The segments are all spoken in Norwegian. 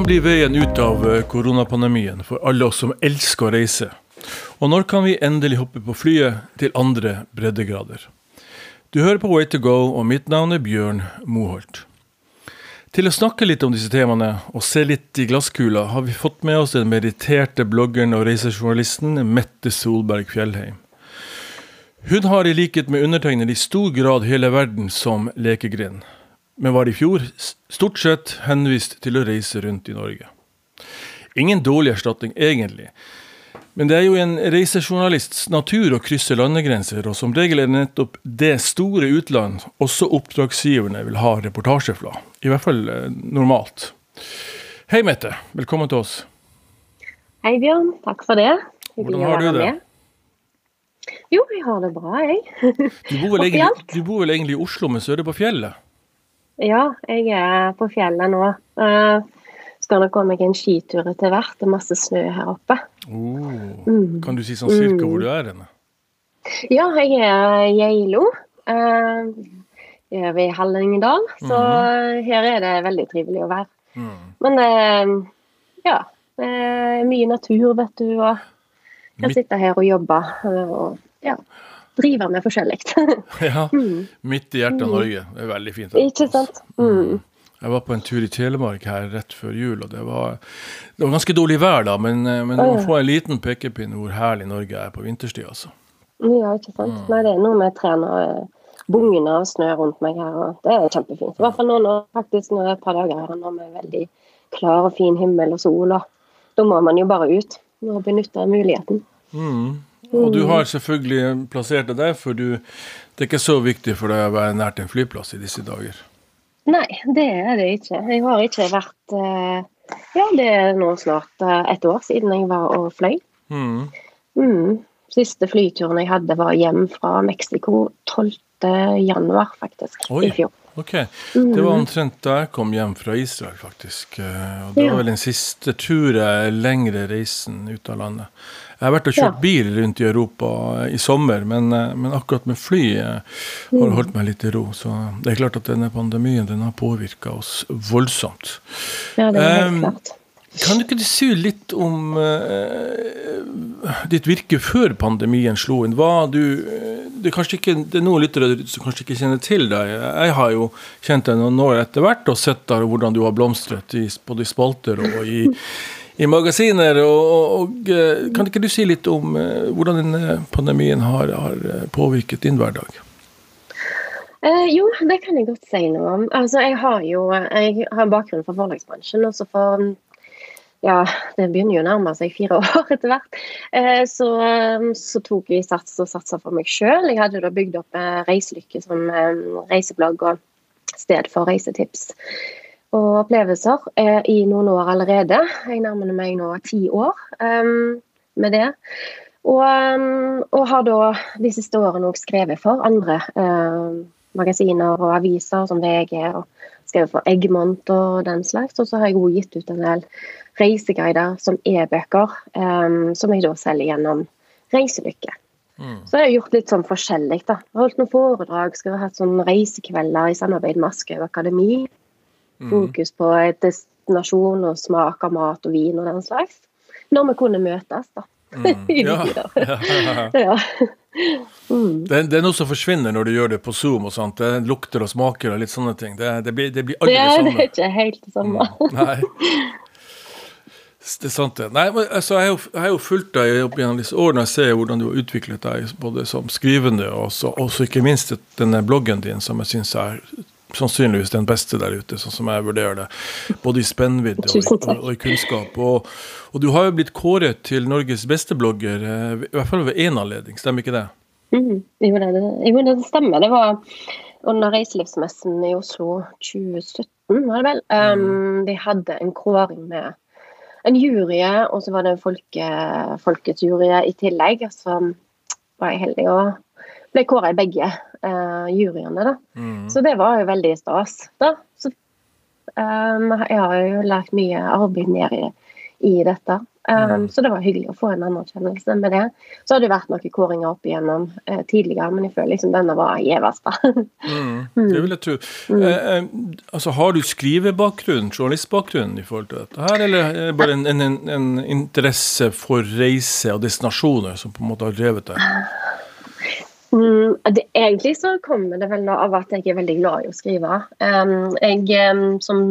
Hvordan blir veien ut av eh, koronapandemien for alle oss som elsker å reise? Og når kan vi endelig hoppe på flyet til andre breddegrader? Du hører på Way to go, og mitt navn er Bjørn Moholt. Til å snakke litt om disse temaene og se litt i glasskula, har vi fått med oss den mediterte bloggeren og reisejournalisten Mette Solberg Fjellheim. Hun har i likhet med undertegnede i stor grad hele verden som lekegrind, men var i fjor stort sett henvist til å reise rundt i Norge. Ingen dårlig erstatning, egentlig. Men det er jo en reisejournalists natur å krysse landegrenser, og som regel er det nettopp det store utland også oppdragsgiverne vil ha reportasje fra. I hvert fall eh, normalt. Hei, Mette. Velkommen til oss. Hei, Bjørn. Takk for det. Hvordan har du det? Jo, jeg har det bra, jeg. Du bor, vel egentlig, du bor vel egentlig i Oslo, men så er det på fjellet? Ja, jeg er på fjellet nå. Uh, skal nok gå meg en skitur etter hvert. Det er masse snø her oppe. Oh. Mm. Kan du si sånn cirka hvor du er henne? Ja, jeg er i Geilo. Uh, jeg er ved Hallingdal, så mm. her er det veldig trivelig å være. Mm. Men uh, ja, det er mye natur, vet du. og kan sitte her og jobbe og ja, drive med forskjellig. ja, mm. midt i hjertet av Norge. Det er veldig fint. Ikke sant. Mm. Jeg var på en tur i Telemark her rett før jul, og det var, det var ganske dårlig vær da, men, man men å få en liten pekepinn hvor herlig Norge er på vinterstid, altså. Ja, ikke sant. Mm. Nei, det er noe med trærne og bungene av snø rundt meg her, og det er kjempefint. I hvert fall nå, når faktisk nå et par dager her nå med veldig klar og fin himmel og sol, og da må man jo bare ut og benytte muligheten. Mm. Og du har selvfølgelig plassert det der, for du, det er ikke så viktig for deg å være nært en flyplass i disse dager? Nei, det er det ikke. Jeg har ikke vært eh, Ja, det er nå snart eh, et år siden jeg var og fløy. Mm. Mm. Siste flyturen jeg hadde, var hjem fra Mexico 12. januar, faktisk, Oi. i fjor. Ok, Det var mm. omtrent da jeg kom hjem fra Israel, faktisk. Eh, og Det var vel den siste turen, lengre reisen ut av landet. Jeg har vært og kjørt bil rundt i Europa i sommer, men, eh, men akkurat med fly eh, har det mm. holdt meg litt i ro. Så det er klart at denne pandemien den har påvirka oss voldsomt. Ja, det er helt klart. Kan du ikke si litt om uh, ditt virke før pandemien slo inn? Hva du, det, er ikke, det er noen lyttere som kanskje ikke kjenner til deg. Jeg har jo kjent deg noen år etter hvert og sett der hvordan du har blomstret i, både i spalter og i i magasiner. Og, og, eh, kan ikke du si litt om uh, hvordan denne pandemien har, har eh, påvirket din hverdag? Eh, jo, det kan jeg godt si noe om. Altså, jeg har jo jeg har bakgrunn fra forlagsbransjen. også for ja, det begynner jo å nærme seg fire år etter hvert. Uh, så, så, tok vi sats og satsa for meg sjøl. Jeg hadde da bygd opp Reiselykke som reiseblogg og sted for reisetips og opplevelser eh, i noen år allerede. Jeg nærmer meg nå ti år um, med det. Og, um, og, har da de siste årene også skrevet for andre um, magasiner og aviser som VG, og skrevet for Eggmont og den slags. Og så har jeg også gitt ut en del reiseguider som e-bøker, som jeg da selger gjennom Reiselykke. Mm. Så jeg har gjort litt sånn forskjellig. da. Jeg har Holdt noen foredrag, skal ha hatt sånn reisekvelder i samarbeid med Aschehoug Akademi. Mm. Fokus på destinasjon og smak av mat og vin og den slags. Når vi kunne møtes, da. Mm. ja. ja. Mm. Det, det, er noe som forsvinner når du gjør det på Zoom og sånt. Det lukter og smaker og litt sånne ting. Det, det blir, det blir aldri det, samme. Det er ikke helt det samme. Mm. Nei. Det er sant, det. Nei, men, altså, jeg, har jo, fulgt deg opp gjennom disse årene. Jeg ser hvordan du har utviklet deg både som skrivende og også, ikke minst denne bloggen din, som jeg syns er sannsynligvis den beste der ute, sånn som jeg vurderer det. Både i spennvidde og, og, og, i kunnskap. Og, og, du har jo blitt kåret til Norges beste blogger, eh, i hvert fall ved én anledning, stemmer ikke det? Mm, jo, det, jo, det stemmer. Det var under reiselivsmessen i Oslo 2017, var det vel. Um, mm. De hadde en kåring med en jury, og så var det en folke, folkets jury i tillegg. Så var jeg heldig og ble kåra i begge uh, juryene. da. Mm. Så det var jo veldig stas. da. Så, um, jeg har jo lært mye arbeid ned i, i dette. Um, Så det var hyggelig å få en anerkjennelse med det. Så har det vært noen kåringer opp igjennom uh, tidligere, men jeg føler liksom denne var gjevest. mm, det vil jeg tro. Mm. Eh, altså, har du skrivebakgrunn, journalistbakgrunn i forhold til dette her, eller er det bare en, en, en, interesse for reise og destinasjoner som på en måte har drevet deg? Mm, det, egentlig så kommer det vel av at jeg er veldig glad i å skrive. Um, jeg um, som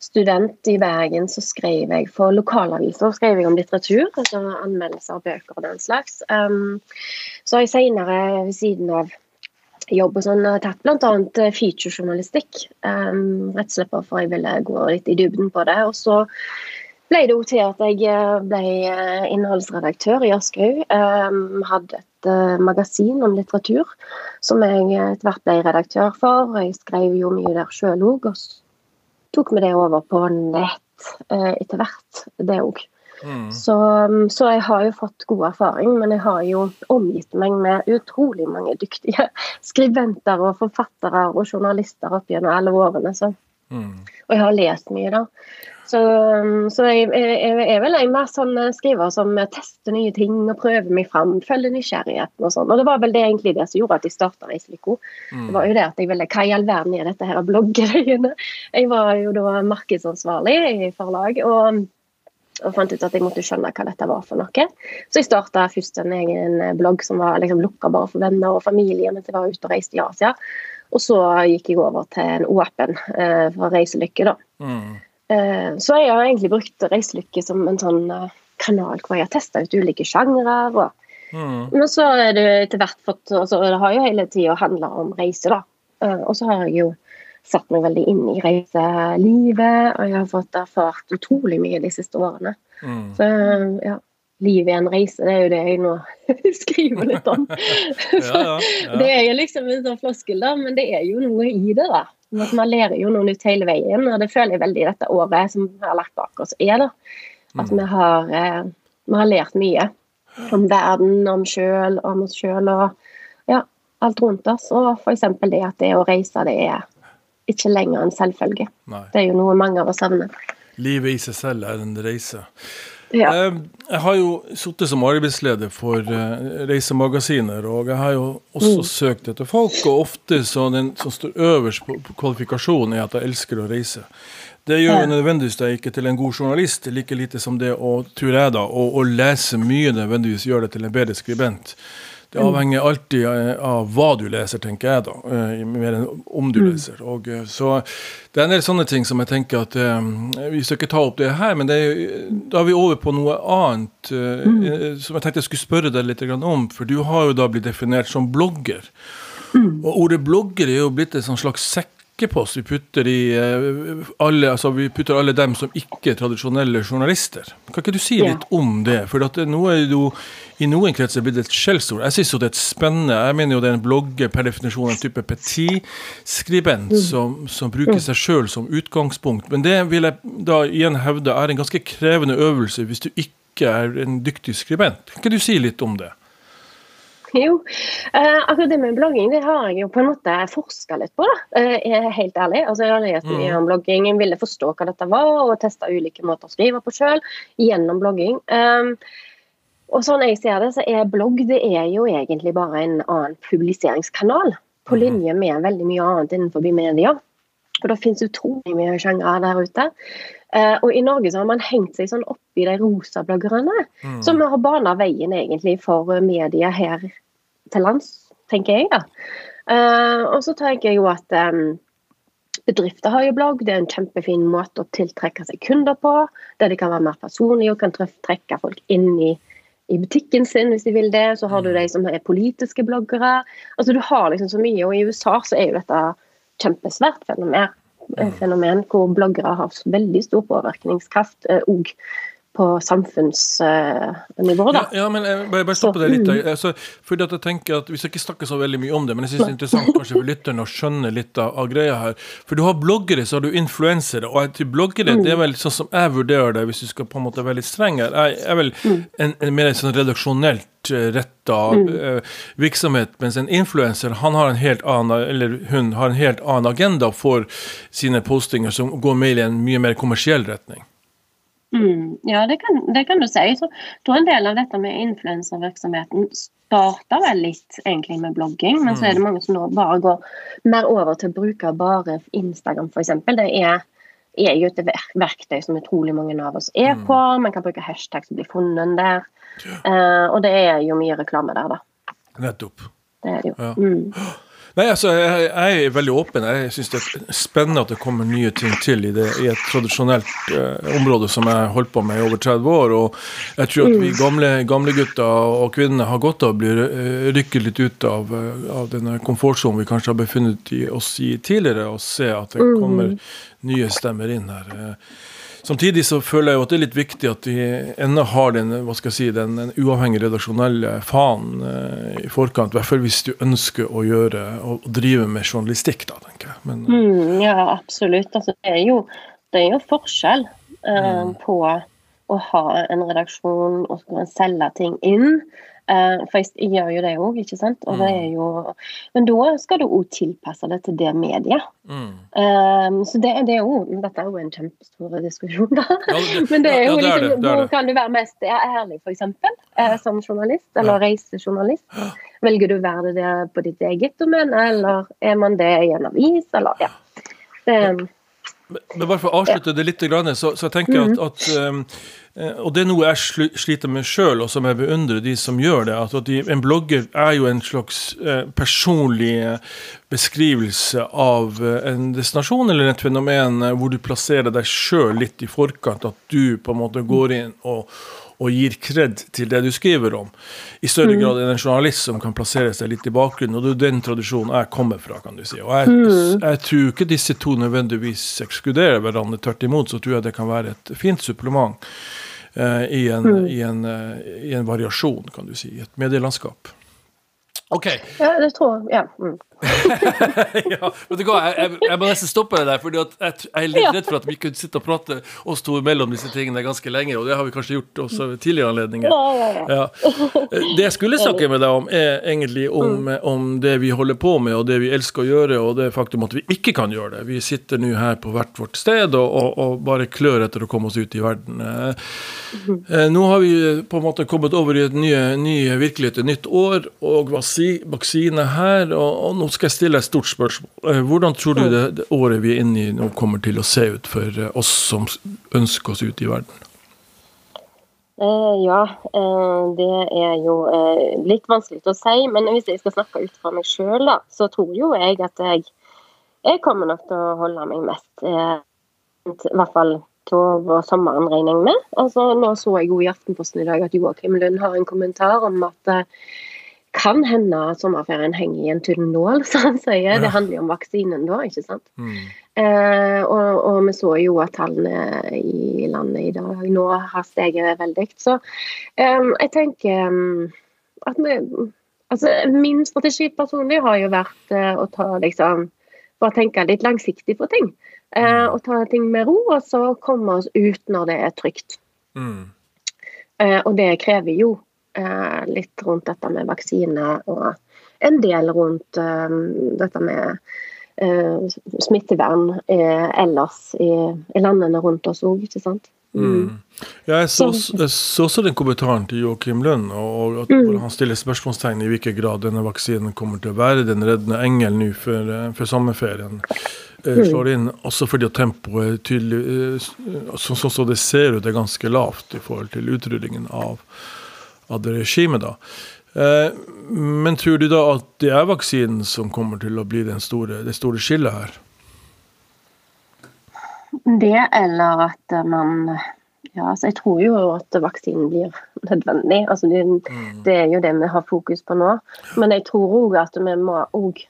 student i Bergen så skrev jeg for lokalaviser skrev jeg om litteratur, altså anmeldelser av bøker og den slags. Um, så har jeg senere ved siden av jobb og sånn tatt bl.a. featurejournalistikk. Um, rett og for jeg ville gå litt i dybden på det. Og så ble det jo til at jeg eh, ble eh, innholdsredaktør i Aschehoug. Um, hadde et magasin om litteratur som jeg etter hvert ble redaktør for. Jeg skrev jo mye der sjøl òg. Og tok vi det over på nett eh, etter hvert, det òg. Mm. Så, um, så, jeg har jo fått god erfaring, men jeg har jo omgitt meg med utrolig mange dyktige skribenter og forfattere og journalister opp gjennom alle årene. Så. Mm. Og jeg har lest mye, da. Så, um, så jeg, jeg, er vel en mer sånn eh, skriver som tester nye ting og prøver meg fram. Følger nysgjerrigheten og sånn. Og det var vel det egentlig det som gjorde at jeg starta Reiselyko. Mm. Det var jo det at jeg ville Hva i all verden er dette her bloggeriene? Jeg var jo da markedsansvarlig i forlag. og og fant ut at jeg måtte skjønne hva dette var for noe. Så jeg starta først en egen blogg som var liksom lukka bare for venner og familie mens jeg var ute og reiste i Asia. Og så gikk jeg over til en åpen eh, for reiselykke, da. Mm. Eh, så jeg har egentlig brukt Reiselykke som en sånn eh, kanal hvor jeg har testa ut ulike sjangre. Mm. Men så er det etter hvert fått altså, Det har jo hele tida handla om reise, da. Eh, og så har jeg jo satt meg veldig inn i reiselivet, og jeg har fått erfart utrolig mye de siste årene. Mm. Så ja. Livet i en reise, det er jo det jeg nå skriver litt om. ja, ja, ja. Det er jo liksom en sånn floskel, da, men det er jo noe i det, da. At man lærer jo noe nytt hele veien, og det føler jeg veldig dette året som vi har lagt bak oss, er. da. At mm. vi, har, eh, vi har lært mye om verden, om sjøl, om oss sjøl og ja, alt rundt oss. Og f.eks. det at det å reise, det er ikke lenger en selvfølge. Nei. Det er jo noe mange av oss savner. Livet i seg selv er en reise. Ja. Eh, jeg har jo sittet som arbeidsleder for uh, reisemagasiner, og jeg har jo også mm. søkt etter folk. Og ofte så den som står øverst på kvalifikasjonen, er at jeg elsker å reise. Det gjør jo nødvendigvis deg ikke til en god journalist, like lite som det å, tror jeg da, å, å lese mye nødvendigvis gjør deg til en bedre skribent. Det avhenger alltid av hva du leser, tenker jeg, da, eh, mer enn om du mm. leser. Og, eh, så det er en del sånne ting som jeg tenker at Vi skal ikke ta opp det her, men det er, da er vi over på noe annet mm. som jeg tenkte jeg skulle spørre deg litt om. For du har jo da blitt definert som blogger. Mm. Og ordet blogger er jo blitt en sånn slags sekk sekkepost vi putter i alle, altså vi putter alle dem som ikke er tradisjonelle journalister. Kan ikke du si litt om det? For at nå er det jo i noen kretser blitt et skjellsord. Jeg syns jo det er et spennende Jeg mener jo det er en blogger per definisjon en type petit-skribent mm. som, som, bruker seg sjøl som utgangspunkt. Men det vil jeg da igjen hevde er en ganske krevende øvelse hvis du ikke er en dyktig skribent. Kan ikke du si litt om det? Jo, eh, akkurat det med blogging det har jeg jo på en måte forska litt på. da, uh, helt ærlig. Altså, Jeg har lest mye mm. om blogging, jeg ville forstå hva dette var, og testa ulike måter å skrive på sjøl gjennom blogging. Um, og sånn jeg ser det, så er blogg det er jo egentlig bare en annen publiseringskanal. På mhm. linje med veldig mye annet innenfor media. Og det finnes utrolig mye sjangre der ute. Uh, og i Norge så har man hengt seg sånn opp i de rosa bloggerne, mm. som har bana veien egentlig for media her til lands, tenker jeg. da. Uh, og så tenker jeg jo at um, bedrifter har jo blogg. Det er en kjempefin måte å tiltrekke seg kunder på. Der de kan være mer personlige og kan trekke folk inn i, i, butikken sin hvis de vil det. Så har du mm. de som er politiske bloggere. Altså Du har liksom så mye. Og i USA så er jo dette kjempesvært fenomen fenomen hvor bloggere har veldig stor påvirkningskraft òg eh, på samfunnsnivå. da. Ja, ja, men jeg bare, bare stoppe deg litt. Mm. Altså, fordi at jeg tenker at Vi skal ikke snakke så veldig mye om det, men jeg synes det er interessant kanskje for lytterne å skjønne litt av, av, greia her. For du har bloggere, så har du influensere. Og til bloggere, mm. det er vel sånn som jeg vurderer det, hvis du skal på en måte være litt streng her, jeg er vel mm. en, en mer sånn redaksjonelt eh, retta mm. virksomhet, mens en influenser han har en helt annen, eller hun har en helt annen agenda for sine postinger som går mer i en mye mer kommersiell retning. Mm, ja, det kan, det kan, du si. Jeg tror en del av dette med influenservirksomheten starta vel litt egentlig med blogging, men så er det mm. mange som nå bare går mer over til å bruke bare Instagram, f.eks. Det er, er, jo et verktøy som utrolig mange av oss er mm. på. Man kan bruke hashtag som blir funnet der. Ja. Uh, og det er jo mye reklame der, da. Nettopp. Det er det jo. Ja. Mm. Nei, altså, jeg, jeg, er veldig åpen. Jeg syns det er spennende at det kommer nye ting til i, det, i et tradisjonelt eh, område som jeg har holdt på med i over 30 år. Og jeg tror at vi mm. gamle, gamle gutter og kvinner har godt av å bli uh, rykket litt ut av, uh, av denne komfortsonen vi kanskje har befunnet oss i tidligere, og se at det mm. kommer nye stemmer inn her. Uh, Samtidig så føler jeg jo at det er litt viktig at vi ennå har den hva skal jeg si, den, den uavhengige redaksjonelle fanen eh, i forkant. I hvert fall hvis du ønsker å gjøre og drive med journalistikk, da, tenker jeg. Men, eh, mm, ja, absolutt. Altså, det, er jo, det, er jo, forskjell eh, mm. på å ha en redaksjon og selge ting inn for jeg gjør jo det òg, ikke sant. Og mm. det er jo, men da skal du òg tilpasse det til det mediet. Mm. Um, så det, det er jo, Dette er jo en kjempestor diskusjon, da. Ja, det, men det er jo ja, det er liksom, hvor kan du være mest ærlig, f.eks. Uh, som journalist, eller ja. reisejournalist? Velger du å være det på ditt eget domene, eller er man det i en avis, eller ja. Det, men bare for å avslutte det litt, så, så jeg tenker at, mm. at um, og det er noe jeg sliter med sjøl, og som jeg beundrer de som gjør det. at de, En blogger er jo en slags uh, personlig beskrivelse av uh, en destinasjon eller et fenomen hvor du plasserer deg sjøl litt i forkant. At du på en måte går inn og, og gir kred til det du skriver om. I større mm. grad enn en journalist som kan plassere seg litt i bakgrunnen. Og det er den tradisjonen jeg kommer fra, kan du si. Og jeg, mm. jeg tror ikke disse to nødvendigvis ekskluderer hverandre. Tvert imot så tror jeg det kan være et fint supplement uh, i, en, mm. i, en, uh, i, en, variasjon, kan du si. I et medielandskap. OK. Ja, det tror jeg. Ja. Ja, vet du hva, jeg, jeg, jeg, må nesten stoppe det der, for jeg, jeg, er litt redd for at vi kunne sitte og prate oss to mellom disse tingene ganske lenge, og det har vi kanskje gjort også ved tidligere anledninger. Ja. Det jeg skulle snakke med deg om, er egentlig om, mm. om, det vi holder på med, og det vi elsker å gjøre, og det faktum at vi ikke kan gjøre det. Vi sitter nå her på hvert vårt sted og, og, og, bare klør etter å komme oss ut i verden. Mm-hmm. Eh, nå har vi på en måte kommet over i et nye, ny virkelighet, et nytt år, og vaksine her, og, og nå skal jeg stille et stort spørsmål. Eh, hvordan tror du det, det, året vi er inne i nå kommer til å se ut for eh, oss som ønsker oss ut i verden? Uh, ja, det er jo litt vanskelig å si. Men hvis jeg skal snakke ut fra meg sjøl, så tror jo jeg at jeg, jeg kommer nok til å holde meg mest I hvert fall over sommeren, regner jeg med. Altså, nå så jeg jo i Aftenposten i dag at Joakim Lund har en kommentar om at kan hende sommerferien henger i en tynn nål, som han sier. Ja. Det handler jo om vaksinen da, ikke sant. Mm. Eh, og, og, vi så jo at tallene i landet i dag nå har steget veldig. Så eh, jeg tenker mm, at vi Altså, min strategi personlig har jo vært eh, å ta liksom Bare tenke litt langsiktig på ting. Eh, mm. og ta ting med ro, og så komme oss ut når det er trygt. Mm. Eh, og det krever jo litt rundt dette med vaksine og en del rundt eh, dette med eh, smittevern eh, ellers i, landene rundt oss òg, ikke sant. Mm. Mm. Ja, jeg så, jeg så også den kommentaren til Joakim Lund, og at mm. han stiller spørsmålstegn i hvilken grad denne vaksinen kommer til å være den reddende engel nå før, eh, før sommerferien eh, mm. slår inn. Også fordi at tempoet er tydelig, sånn som så det ser ut, er ganske lavt i forhold til utrullingen av av det regimet. da. Eh, men tror du da at det er vaksinen som kommer til å bli store, det store skillet her? Det, eller at man ja, altså Jeg tror jo at vaksinen blir nødvendig. Altså det, mm. det, er jo det vi har fokus på nå. Men jeg tror òg at vi må òg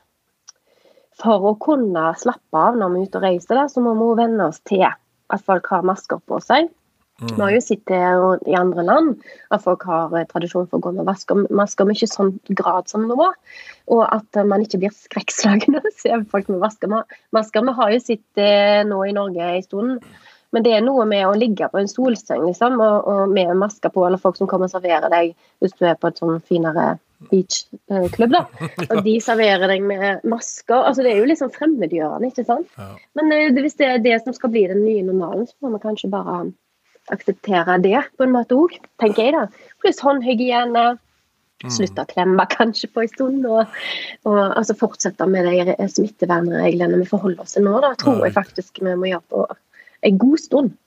For å kunne slappe av når vi er ute og reiser, der, så må vi venne oss til at folk har masker på seg. Mm. Vi har jo sett det i andre land at folk har eh, tradisjon for å gå med masker, masker men ikke sånn grad som nå. Og at eh, man ikke blir skrekkslagen av å se folk med masker. masker. Vi har jo sett det nå i Norge en stund. Men det er noe med å ligge på en solseng liksom, og, og med masker på, eller folk som kommer og serverer deg hvis du er på et sånn finere beachklubb, da. Og de serverer deg med masker. altså Det er jo liksom fremmedgjørende, ikke sant. Ja. Men eh, hvis det er det som skal bli den nye normalen, så må vi kanskje bare akseptere det på en måte òg, tenker jeg. da. Pluss håndhygiene. Mm. Slutte å klemme kanskje på en stund, og, og altså fortsette med de smittevernreglene vi forholder oss til nå. da, tror jeg faktisk vi må gjøre på en god stund.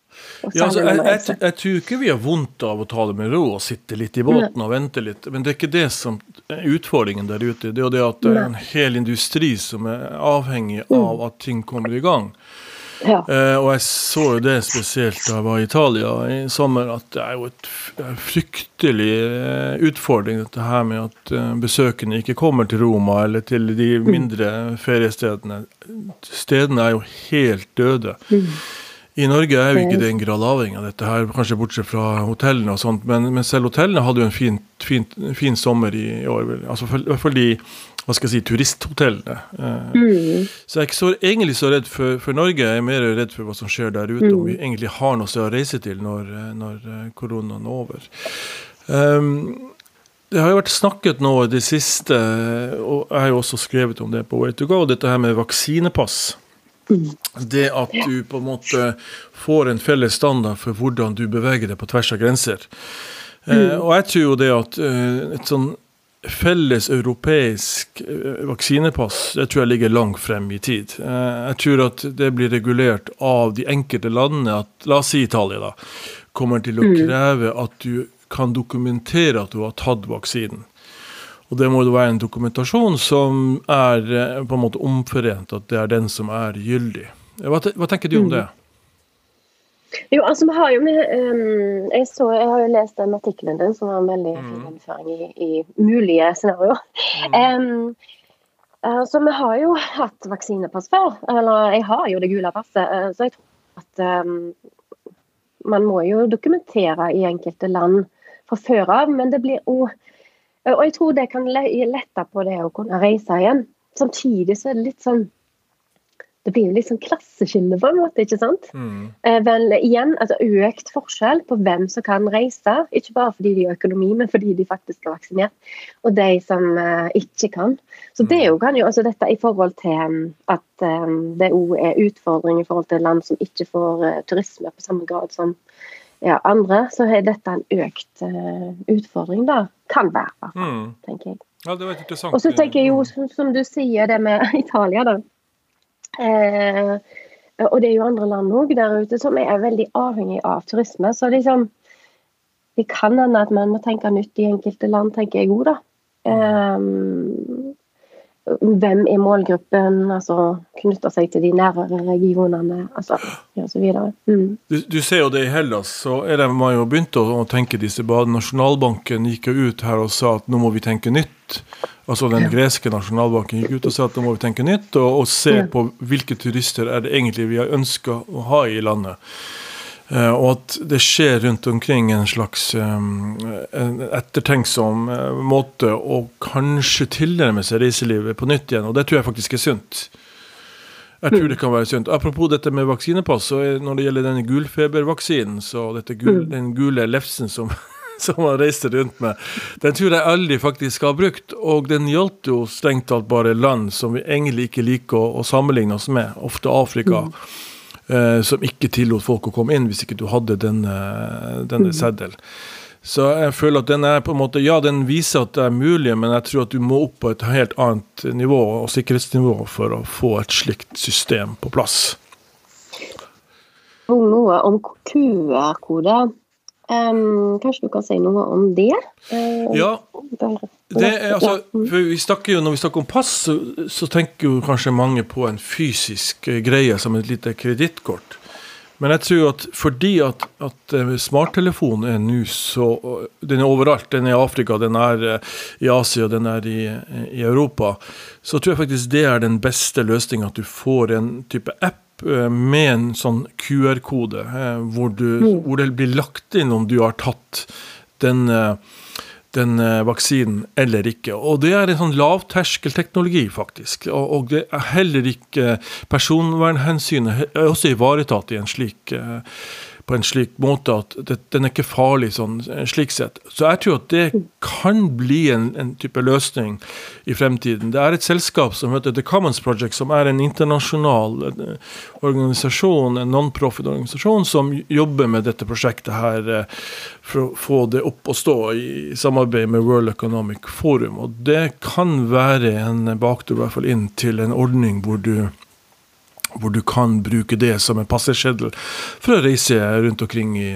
Ja, altså, jeg, jeg, jeg tror ikke vi har vondt av å ta det med ro og sitte litt i båten og vente litt. Men det er ikke det som er utfordringen der ute. Det er jo det at det er en hel industri som er avhengig av at ting kommer i gang. Ja. Eh, og jeg så jo det spesielt da jeg var i Italia i sommer, at det er jo et en fryktelig eh, utfordring dette her med at eh, besøkende ikke kommer til Roma eller til de mindre feriestedene. Stedene er jo helt døde. I Norge er jo ikke det en grad avhengig av dette her, kanskje bortsett fra hotellene og sånt, men, men selv hotellene hadde jo en fin, fin, fin sommer i, i år. Altså for, i hvert fall de hva skal jeg si, turisthotellene. Eh, Mm. så jeg er ikke så, egentlig så redd for, for Norge, jeg er mer redd for hva som skjer der ute, om vi egentlig har noe å reise til når, når eh, koronaen er over. Um, det har jo vært snakket nå i det siste, og jeg har jo også skrevet om det på Way to go, dette her med vaksinepass. Det at du på en måte får en felles standard for hvordan du beveger deg på tvers av grenser. Mm. og jeg tror jo det at eh, et sånn felles europeisk eh, vaksinepass det tror jeg ligger langt frem i tid. Eh, jeg tror at det blir regulert av de enkelte landene. at La oss si Italia, da. Kommer til å kreve at du kan dokumentere at du har tatt vaksinen. Og det må jo være en dokumentasjon som er eh, på en måte omforent, at det er den som er gyldig. Hva, hva tenker du om det? Jo, altså vi har jo ehm, jeg, så, jeg har jo lest den artikkelen din, som var en veldig fin innføring i, i mulige scenarioer. Mm. Um, så vi har jo hatt vaksinepass før. Eller jeg har jo det gule passet. eh, så jeg tror at um, man må jo dokumentere i enkelte land fra før av, men det blir òg Og jeg tror det kan lette på det å kunne reise igjen. Samtidig så er det litt sånn det blir jo litt sånn klasseskille på en måte, ikke sant? Mm. vel, igjen, altså økt forskjell på hvem som kan reise. Ikke bare fordi de har økonomi, men fordi de faktisk er vaksinert. Og de som uh, ikke kan. Så det er jo, kan jo, altså dette i forhold til at um, det òg er utfordring i forhold til land som ikke får uh, turisme på samme grad som ja, andre, så er dette en økt uh, utfordring, da. Kan være, i hvert fall, Mm. tenker jeg. Ja, det var interessant. Og så tenker jeg jo, som, som du sier, det med Italia, da. Eh, og det er jo andre land òg der ute som er veldig avhengig av turisme. Så liksom Det kan hende at man må tenke nytt i enkelte land, tenker jeg òg, da. Eh, hvem er målgruppen? Altså knytte seg til de nærere regionene, altså, så videre. Mm. Du, du ser jo det i Hellas, så er det man jo begynt å, å tenke disse badene. Nasjonalbanken gikk jo ut her og sa at nå må vi tenke nytt. Altså Den greske nasjonalbanken gikk ut og sa at nå må vi tenke nytt, og, og se Ja. på hvilke turister er det egentlig vi har ønska å ha i landet. Eh, og at det skjer rundt omkring en slags en ettertenksom eh, måte å kanskje tilnærme seg reiselivet på nytt igjen, og det tror jeg faktisk er sunt. Jeg tror det kan være sunt. Apropos dette med vaksinepass, så når det gjelder denne gulfebervaksinen, så dette gul, den gule lefsen som, som man reiste rundt med, den tror jeg aldri faktisk har brukt. Og den gjaldt jo strengt talt bare land som vi egentlig ikke liker å, å sammenligne oss med, ofte Afrika. eh, som ikke tillot folk å komme inn hvis ikke du hadde denne, denne seddelen. Så jeg føler at den er på en måte, ja, den viser at det er mulig, men jeg tror at du må opp på et helt annet nivå og sikkerhetsnivå for å få et slikt system på plass. Noe om QR-kode. Um, kanskje du kan si noe om det? Um, Ja, det er altså, mm. vi snakker jo, Når vi snakker om pass, så, så tenker jo kanskje mange på en fysisk eh, greie som et lite kredittkort. Men jeg tror at fordi at, at eh, smarttelefonen er nå så Den er overalt. Den er i Afrika, den er eh, i Asia, den er i, i Europa. Så tror jeg faktisk det er den beste løsninga. At du får en type app eh, med en sånn QR-kode, eh, hvor, hvor det blir lagt inn om du har tatt den eh, den eh, vaksinen eller ikke. Og det er en sånn lavterskelteknologi, faktisk. Og, og det er heller ikke Personvernhensynet er også ivaretatt i en slik eh, på en slik måte at det, den er ikke farlig sånn, slik sett. Så jeg tror at det kan bli en, en, type løsning i fremtiden. Det er et selskap som heter The Commons Project, som er en internasjonal eh, organisasjon, en non-profit-organisasjon som jobber med dette prosjektet her eh, for å få det opp og stå i samarbeid med World Economic Forum. Og det kan være en bakdør i hvert fall inn til en ordning hvor du hvor du kan bruke det som en passeseddel for å reise rundt omkring i,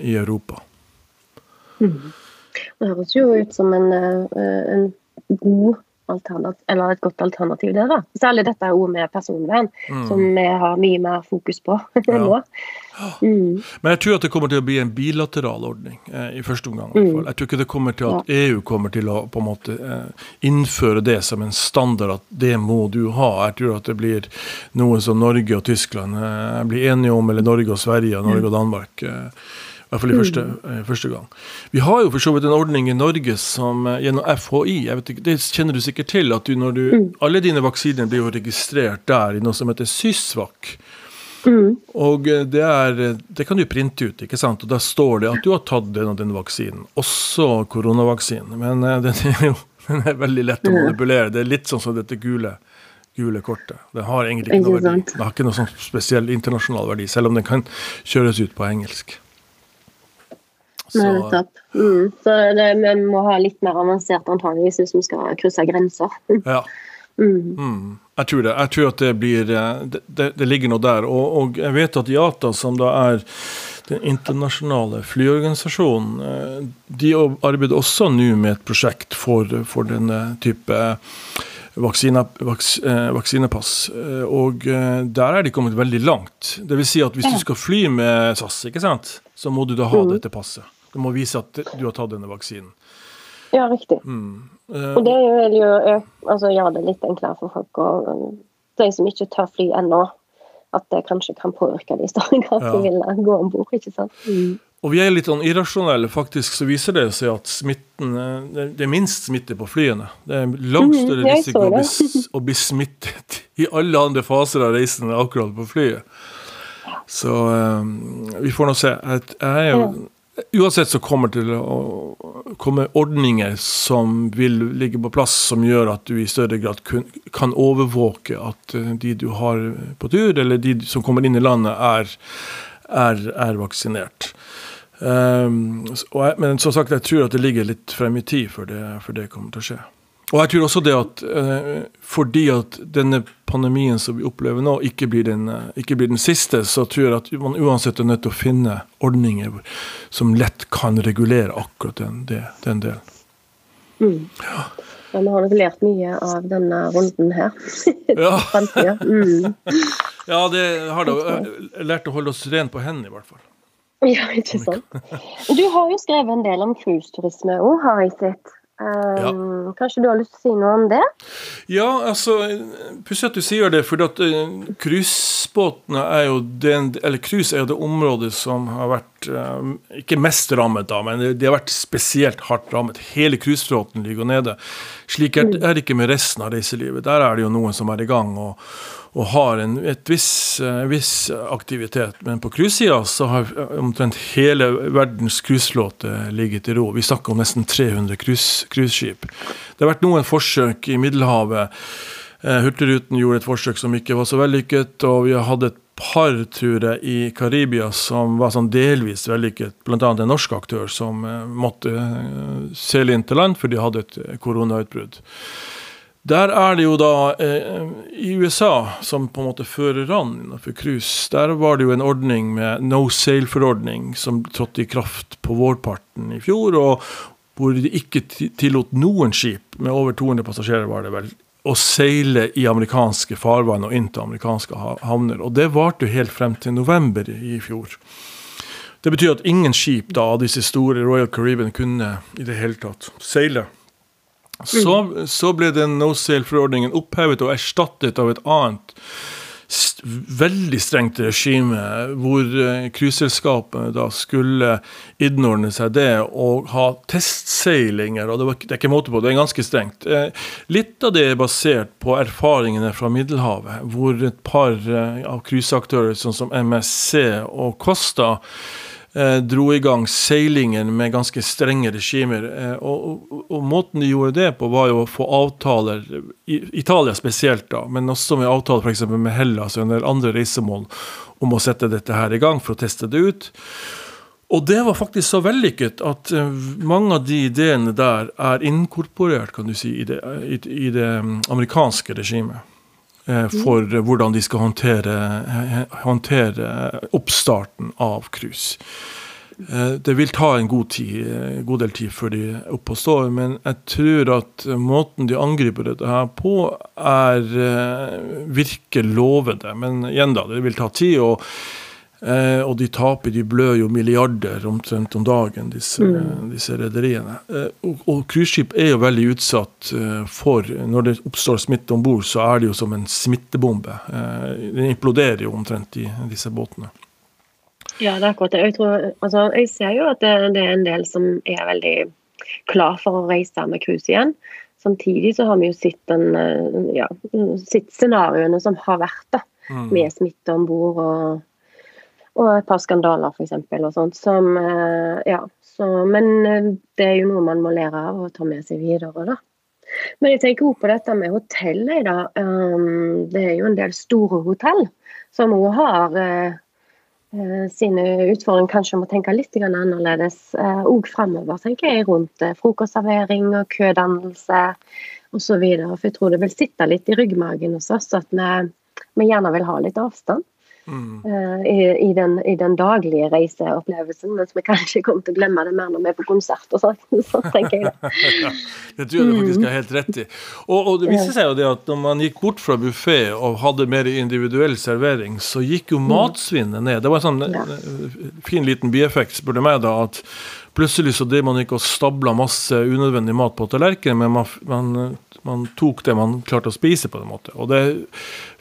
i Europa. Mm. Det høres jo ut som en, eh, en god eller et godt alternativ, det. da. Særlig dette ordet med personvern, mm. som vi har mye mer fokus på ja. nå. Mm. Men jeg tror at det kommer til å bli en bilateral ordning eh, i første omgang. I mm. Jeg tror ikke det kommer til at ja. EU kommer til å på en måte eh, innføre det som en standard, at det må du ha. Jeg tror at det blir noe som Norge og Tyskland eh, blir enige om, eller Norge og Sverige og Norge og Danmark. Eh, i hvert fall i første, mm. eh, første, gang. Vi har jo for så vidt en ordning i Norge som eh, gjennom FHI ikke, Det kjenner du sikkert til. at du, du, mm. Alle dine vaksiner blir jo registrert der i noe som heter SYSVAK. Mm. Og eh, det, er, det kan du printe ut, ikke sant? og da står det at du har tatt den og den vaksinen. Også koronavaksinen. Men den er jo den er veldig lett å manipulere. Det er litt sånn som dette gule gule kortet. Det har egentlig ikke noe verdi. Det har ikke noe sånn spesiell internasjonal verdi, selv om den kan kjøres ut på engelsk. Så. Mm. Så det, vi må ha litt mer avansert antageligvis hvis vi skal krysse grenser. ja. Mm. Mm. Jeg tror det. Jeg tror at det blir eh, Det, det, det ligger noe der. Og, og, jeg vet at IATA, som da er den internasjonale flyorganisasjonen, eh, de arbeider også nå med et prosjekt for, for denne type vaksine, vaks, eh, vaksinepass. Og der er de kommet veldig langt. Det vil si at hvis du skal fly med SAS, ikke sant, så må du da ha mm. dette passet. Du må vise at du har tatt denne vaksinen. Ja, riktig. Mm. Uh, og det vil jo altså, gjøre det litt enklere for folk å De som ikke tør fly ennå, at det kanskje kan påvirke de i større grad ja. vil gå om bord. Ikke sant? Mm. Og vi er litt sånn irrasjonelle. Faktisk så viser det seg at smitten Det er minst smitte på flyene. Det er langt mm, større risiko å bli, å bli smittet i alle andre faser av reisen enn akkurat på flyet. Så um, vi får nå se. Jeg, jeg er jo Uansett så kommer det til å komme ordninger som vil ligge på plass, som gjør at du i større grad kan overvåke at eh, de du har på tur, eller de som kommer inn i landet, er, er, er vaksinert. Um, jeg, men som sagt, jeg tror at det ligger litt frem i tid før det, det kommer til å skje. Og jeg tror også det at eh, fordi at denne pandemien som vi opplever nå, ikke blir, den, eh, ikke blir, den, siste, så tror jeg at man uansett er nødt til å finne ordninger som lett kan regulere akkurat den, det, den delen. Mm. Ja. ja. Vi har nok lært mye av denne runden her. ja. mm. ja, det har da Lært å holde oss rene på hendene, i hvert fall. Ja, ikke sant. Du har jo skrevet en del om cruiseturisme òg, har jeg sett. Ja. Ehm, kanskje du har lyst til å si noe om det? Ja, altså Pussig at du sier det, for at uh, cruisebåtene er jo den Eller cruise er jo det området som har vært uh, ikke mest rammet, da, men de har vært spesielt hardt rammet. Hele cruiseflåten ligger nede. Slik mm. er det ikke med resten av reiselivet. Der er det jo noen som er i gang. og og har en viss, uh, viss aktivitet. Men på cruisesida så har omtrent hele verdens cruiseflåte ligget i ro. Vi snakker om nesten 300 cruiseskip. Det har vært noen forsøk i Middelhavet. Uh, Hurtigruten gjorde et forsøk som ikke var så vellykket, og vi har hatt et par turer i Karibia som var sånn delvis vellykket, bl.a. en norsk aktør som måtte seile inn til land fordi de hadde et koronautbrudd. Der er det jo da eh, I USA, som på en måte fører an innenfor cruise, der var det jo en ordning med no sail-forordning som trådte i kraft på vårparten i fjor, og hvor de ikke tillot noen skip med over 200 passasjerer, var det vel, å seile i amerikanske farvann og inn til amerikanske havner. Og det varte jo helt frem til november i fjor. Det betyr at ingen skip da, av disse store Royal Caribbean kunne i det hele tatt seile. Så, så ble den no sale-forordningen opphevet og erstattet av et annet veldig strengt regime, hvor uh, da skulle innordne seg det og ha testseilinger. og Det, var, det er ikke måte på, det er ganske strengt. Uh, litt av det er basert på erfaringene fra Middelhavet, hvor et par uh, av cruiseaktører, sånn som MSC og Costa, eh, dro i gang seilingen med ganske strenge regimer. Eh, og, og, og, måten de gjorde det på, var jo å få avtaler, Italia spesielt, da, men også med avtaler f.eks. med Hellas og en del andre reisemål, om å sette dette her i gang for å teste det ut. Og det var faktisk så vellykket at eh, mange av de ideene der er inkorporert kan du si, i det, i det mm, amerikanske regimet. Eh, for hvordan de skal håndtere, håndtere oppstarten av cruise. Eh, det vil ta en god, tid, god del tid før de er oppe og står, men jeg tror at måten de angriper dette her på, er eh, virker lovende. Men igjen, da, det vil ta tid. og Eh, og de taper, de blør jo milliarder omtrent om dagen, disse, mm. rederiene. Eh, og, og cruiseskip er jo veldig utsatt eh, for Når det oppstår smitte om bord, så er det jo som en smittebombe. Eh, den imploderer jo omtrent i disse båtene. Ja, det er akkurat det. Jeg, tror, altså, jeg ser jo at det, det, er en del som er veldig klar for å reise med cruise igjen. Samtidig så har vi jo sett, den, eh, ja, sett scenarioene som har vært da, mm. med smitte om bord. og og et par skandaler, f.eks. og. Som, eh, ja, så, men eh, det er jo noe man må lære av og ta med seg videre, da. Men jeg tenker også på dette med hotell. Da. Um, det er jo en del store hotell som òg har uh, sine utfordringer. Kanskje må tenke litt annerledes òg framover, tenker jeg, rundt frokostservering og kødannelse osv. For jeg tror det vil sitte litt i ryggmagen hos oss at vi, vi gjerne vil ha litt avstand. Mm. I, i, den, i, den, daglige reiseopplevelsen, mens vi kanskje kommer til å glemme det mer når vi er på konsert og sånn. Så tenker jeg det. ja, det tror jeg du faktisk har helt rett i. Og, og, det viste seg jo det at når man gikk bort fra buffé og hadde mer individuell servering, så gikk jo mm. matsvinnet ned. Det var en sånn ja. Eh, fin liten bieffekt, spør du meg, da, at plutselig så drev man ikke og stabla masse unødvendig mat på tallerkenen, men man, man, man, tok det man klarte å spise, på en måte. Og det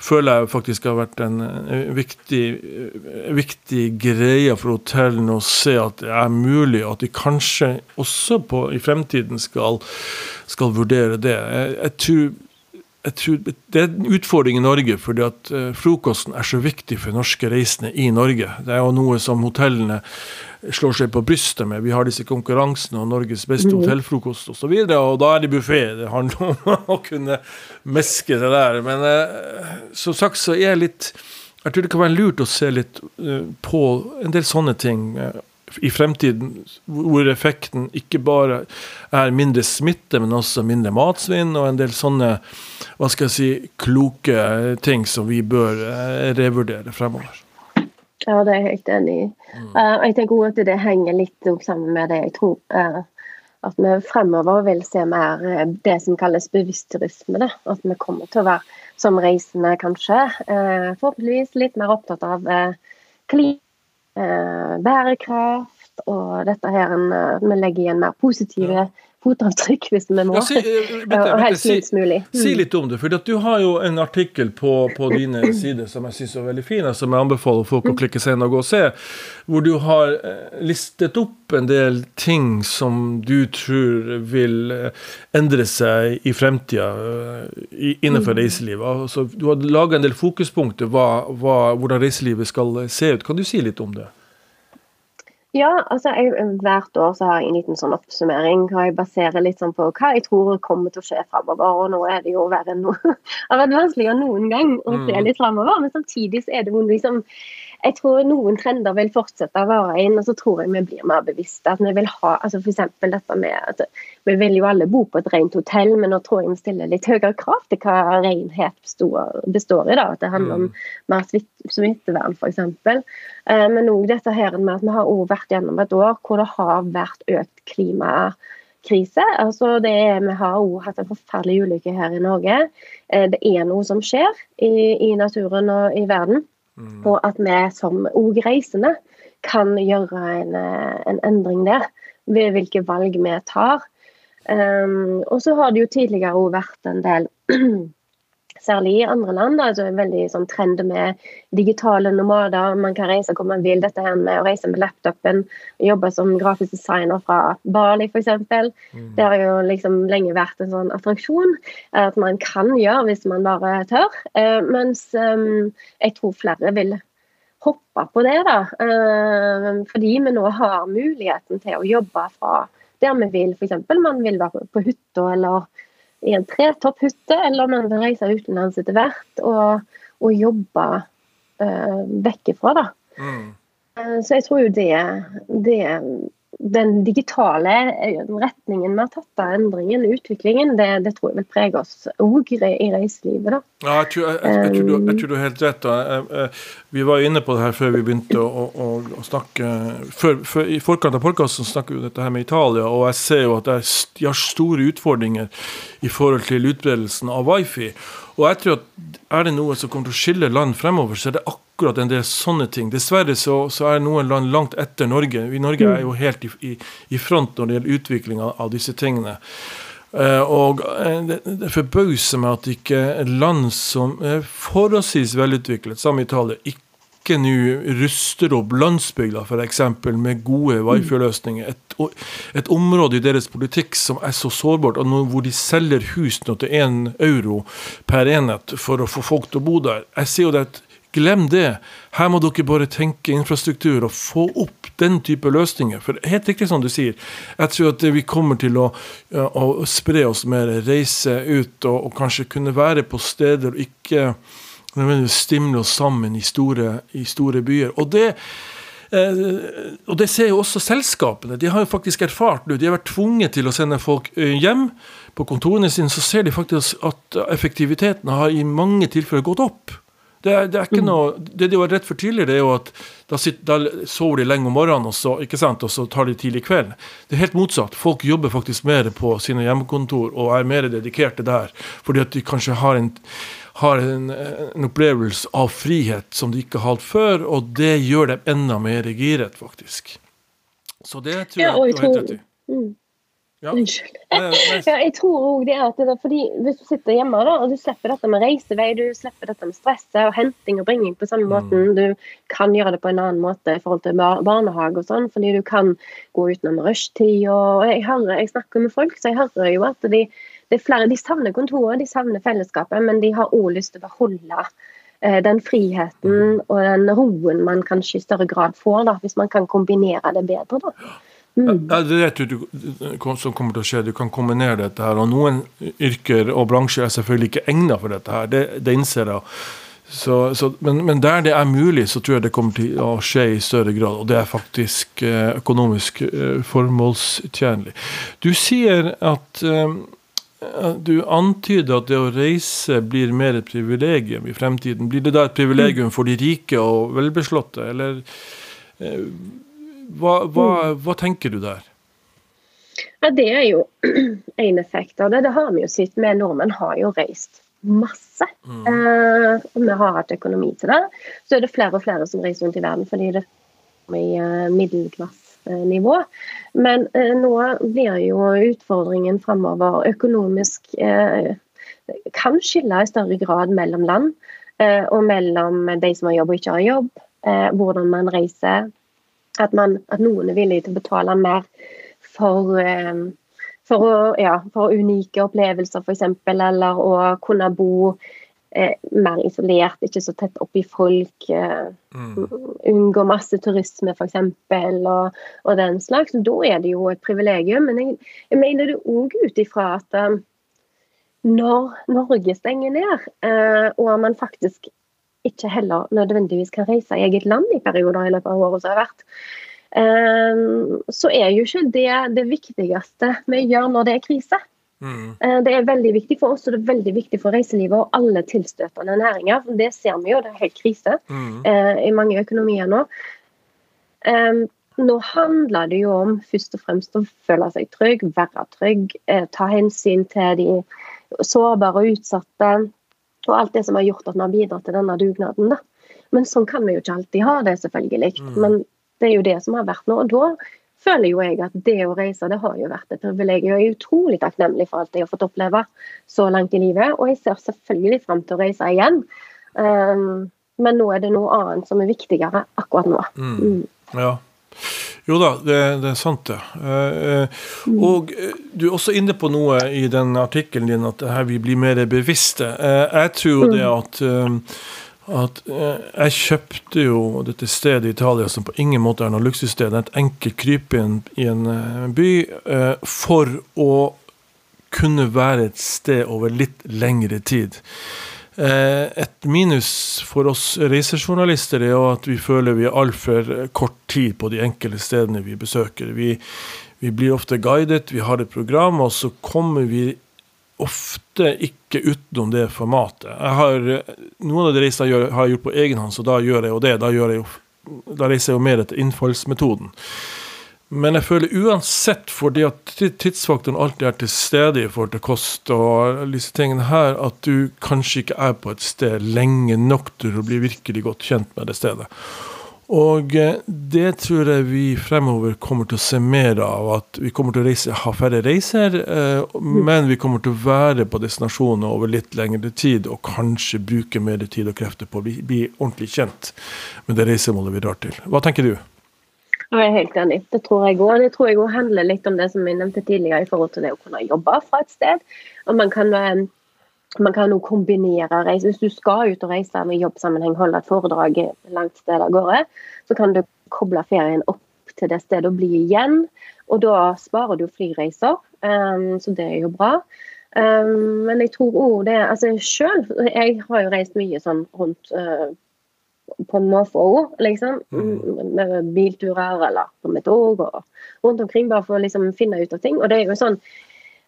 føler jeg faktisk har vært en, viktig, viktig, greie for hotellene å se at det er mulig, og at de kanskje også på, i fremtiden skal, skal vurdere det. Jeg, jeg tror jeg tror Det er en utfordring i Norge, fordi at uh, frokosten er så viktig for norske reisende i Norge. Det er jo noe som hotellene slår seg på brystet med. Vi har disse konkurransene og Norges beste mm. hotellfrokost osv., og, og da er det buffé. Det handler om å kunne meske det der. Men eh, som sagt så er jeg litt Jeg tror det kan være lurt å se litt uh, på en del sånne ting i fremtiden, hvor effekten ikke bare er mindre smitte, men også mindre matsvinn og en del sånne hva skal jeg si, kloke ting som vi bør revurdere fremover. Ja, det er jeg helt enig i. Mm. Uh, jeg tenker også at det henger litt sammen med det jeg tror uh, at vi fremover vil se mer uh, det som kalles bevisst turisme. Da. At vi kommer til å være som reisende, kanskje, forhåpentligvis litt mer opptatt av klima, bærekraft og dette her en, vi legger igjen mer positive fotavtrykk hvis vi må. Ja, si, bitte, og helst minst mulig. Mm. Si litt om det. for Du har jo en artikkel på, på dine sider som jeg syns er veldig fin, som jeg anbefaler folk å klikke seg inn og gå og se. Hvor du har eh, listet opp en del ting som du tror vil eh, endre seg i fremtida eh, innenfor mm. reiselivet. Altså, du har laga en del fokuspunkter hva, hva, hvordan reiselivet skal se ut. Kan du si litt om det? Ja, altså jeg, hvert år så har jeg en liten sånn oppsummering. hvor Jeg baserer litt sånn på hva jeg tror kommer til å skje framover. Og nå er det jo verre enn noe. Det har vært vanskeligere noen gang å se mm. litt framover, men samtidig så er det liksom jeg tror noen trender vil fortsette å vare inn, og så tror jeg vi blir mer bevisste. at Vi vil ha, altså f.eks. dette med at vi vil jo alle bo på et rent hotell, men nå tror jeg vi stiller litt høyere krav til hva renhet består, består i. da, At det handler om mm. mer smittevern f.eks. Eh, men òg dette her med at vi har også vært gjennom et år hvor det har vært økt klimakrise. Altså det er, vi har også hatt en forferdelig ulykke her i Norge. Eh, det er noe som skjer i, i naturen og i verden. Mm. Og at vi som òg reisende kan gjøre en, eh, en, endring der, ved hvilke valg vi tar. Um, og så har det jo tidligere òg vært en del Særlig i andre land. Da, altså en veldig sånn trend med digitale nomader. Man kan reise hvor man vil. Dette her med å reise med laptopen, jobbe som grafisk designer fra Bali f.eks. Mm. Det har jo liksom lenge vært en sånn attraksjon at man kan gjøre hvis man bare tør. Uh, mens um, jeg tror flere vil hoppe på det, da. Uh, fordi vi nå har muligheten til å jobbe fra der vi vil. F.eks. man vil være på hytta eller i en tretopphytte, eller om man vil reise utenlands etter hvert og, og jobbe uh, vekk ifra. Da. Mm. Uh, så jeg tror jo det, det den digitale eh, retningen vi har tatt av endringen, utviklingen, det, det, tror jeg vil prege oss òg i reiselivet. da. Ja, jeg tror, jeg, jeg, tror du, jeg tror, du, har helt rett. Da. Vi var inne på det her før vi begynte å, å, å snakke. Før, før, I forkant av podkasten snakker vi dette her med Italia, og jeg ser jo at de har store utfordringer i forhold til utbredelsen av wifi. Og jeg tror at er det noe som kommer til å skille land fremover, så er det akkurat en del sånne ting. Dessverre så, så er noen land langt etter Norge. Vi Norge er jo helt i, i, i front når det gjelder utvikling av, av disse tingene. Uh, og uh, det, det forbauser meg at ikke land som er forholdsvis velutviklet, som Italia, ikke nå ruster opp landsbygda f.eks. med gode wifi-løsninger, et, et, område i deres politikk som er så sårbart, og hvor de selger hus nå til én euro per enhet for å få folk til å bo der. Jeg sier jo det at Glem det. Her må dere bare tenke infrastruktur og få opp den type løsninger. For helt riktig som du sier, jeg tror at vi kommer til å, å spre oss mer, reise ut og, og kanskje kunne være på steder og ikke stimle oss sammen i store, i store byer. Og det, eh, og det ser jo også selskapene. De har jo faktisk erfart nå. De har vært tvunget til å sende folk eh, hjem. På kontorene sine så ser de faktisk at effektiviteten har i mange tilfeller gått opp. Det, det, er ikke mm. noe, det de var redd for tidligere, det er jo at da, sitter, da sover de lenge om morgenen, og så, ikke sant, og så tar de tidlig kveld. Det er helt motsatt. Folk jobber faktisk mer på sine hjemmekontor og er mer dedikerte der. Fordi at de kanskje har en har en, en, opplevelse av frihet som de ikke har hatt før, og det gjør dem enda mer giret, faktisk. Så det tror jeg, ja, jeg du har helt rett i. Mm. Ja. Unnskyld. ja, jeg tror òg det at det er fordi hvis du sitter hjemme da, og du slipper dette med reisevei, du slipper dette med stresset og henting og bringing på samme mm. måten, du kan gjøre det på en annen måte i forhold til barnehage og sånn, fordi du kan gå utenom rushtid. og jeg, hører, jeg snakker med folk, så jeg hører jo at de det er flere, de savner kontoret, de savner fellesskapet, men de har òg lyst til å beholde eh, den friheten og den roen man kanskje i større grad får, da, hvis man kan kombinere det bedre. da. Mm. Ja, det vet du som kommer til å skje. Du kan kombinere dette. her, og Noen yrker og bransjer er selvfølgelig ikke egnet for dette. her, Det, det innser jeg. Så, så, men, men, der det er mulig, så tror jeg det kommer til å skje i større grad. Og det er faktisk eh, økonomisk eh, formålstjenlig. Du sier at du antyder at det å reise blir mer et privilegium i fremtiden. Blir det da et privilegium for de rike og velbeslåtte, eller eh, hva, hva, hva, tenker du der? Ja, Det er jo en effekt av det. Det har vi jo sett med. Nordmenn har jo reist masse. Mm. Eh, og vi har hatt økonomi til det. Så er det flere og flere som reiser rundt i verden fordi det er i uh, middelklasse. Men eh, nå blir jo utfordringen framover økonomisk eh, kan skille i større grad mellom land. Eh, og mellom de som har jobb og ikke har jobb. Hvordan man reiser. At, man, at noen er villige til å betale mer for for, å, ja, for unike opplevelser, f.eks., eller å kunne bo eh, mer isolert, ikke så tett oppi folk. Eh, mm. Unngå masse turisme, f.eks., og, og den slags. Da er det jo et privilegium. Men jeg, jeg mener det òg ut ifra at um, når Norge stenger ned, eh, og man faktisk ikke heller nødvendigvis kan reise i eget land i perioder i løpet av året som har vært, eh, så er jo ikke det det viktigste vi gjør når det er krise. Mm. Eh, det er veldig viktig for oss og det er veldig viktig for reiselivet og alle tilstøtende næringer. Det ser vi jo, det er helt krise mm. eh, i mange økonomier nå. Um, nå handler det jo om først og fremst å føle seg trygg, være trygg, eh, ta hensyn til de sårbare og utsatte. Og alt det som har gjort at vi har bidratt til denne dugnaden. Da. Men sånn kan vi jo ikke alltid ha det, selvfølgelig. Mm. Men det er jo det som har vært nå. Og da føler jo jeg at det å reise det har jo vært et privilegium. Jeg er utrolig takknemlig for alt jeg har fått oppleve så langt i livet. Og jeg ser selvfølgelig fram til å reise igjen. Um, men nå er det noe annet som er viktigere akkurat nå. Mm. Mm. Ja. Jo da, det, det er sant, det. Uh, og eh, du er også inne på noe i den artikkelen din, at her vi blir mer bevisste. Jeg tror det mm. at at eh, jeg kjøpte jo dette stedet i Italia som på ingen måte er noe luksussted, et enkelt krypinn i en eh, by, eh, for å kunne være et sted over litt lengre tid. Eh, et minus for oss reisejournalister er jo at vi føler vi har altfor kort tid på de enkelte stedene vi besøker. Vi, vi blir ofte guidet, vi har et program, og så kommer vi ofte ikke utenom det formatet. Jeg har, noen av de reisene jeg har gjort på egen hånd, så da gjør jeg jo det. Da, jeg jo, da reiser jeg jo mer etter innfallsmetoden. Men jeg føler uansett, fordi at tidsfaktoren alltid er til stede i forhold til kost og disse tingene her, at du kanskje ikke er på et sted lenge nok til å bli virkelig godt kjent med det stedet. Og eh, det tror jeg vi fremover kommer til å se mer av. At vi kommer til å reise, ha færre reiser, eh, mm. men vi kommer til å være på destinasjoner over litt lengre tid. Og kanskje bruke mer tid og krefter på å bli, bli ordentlig kjent med det reisemålet vi drar til. Hva tenker du? Jeg er helt enig. Det tror jeg òg. Det tror jeg òg handler litt om det som vi nevnte tidligere, i forhold til det å kunne jobbe fra et sted. Og man kan eh, man kan jo kombinere reise. Hvis du skal ut og reise med jobbsammenheng, holde et foredrag langt sted av gårde, så kan du koble ferien opp til det stedet og bli igjen. Og da sparer du flyreiser, um, så det er jo bra. Um, men jeg tror òg det altså Sjøl, jeg har jo reist mye sånn rundt på en måte liksom. Mm. Med bilturer eller med tog og rundt omkring, bare for å liksom finne ut av ting. Og det er jo sånn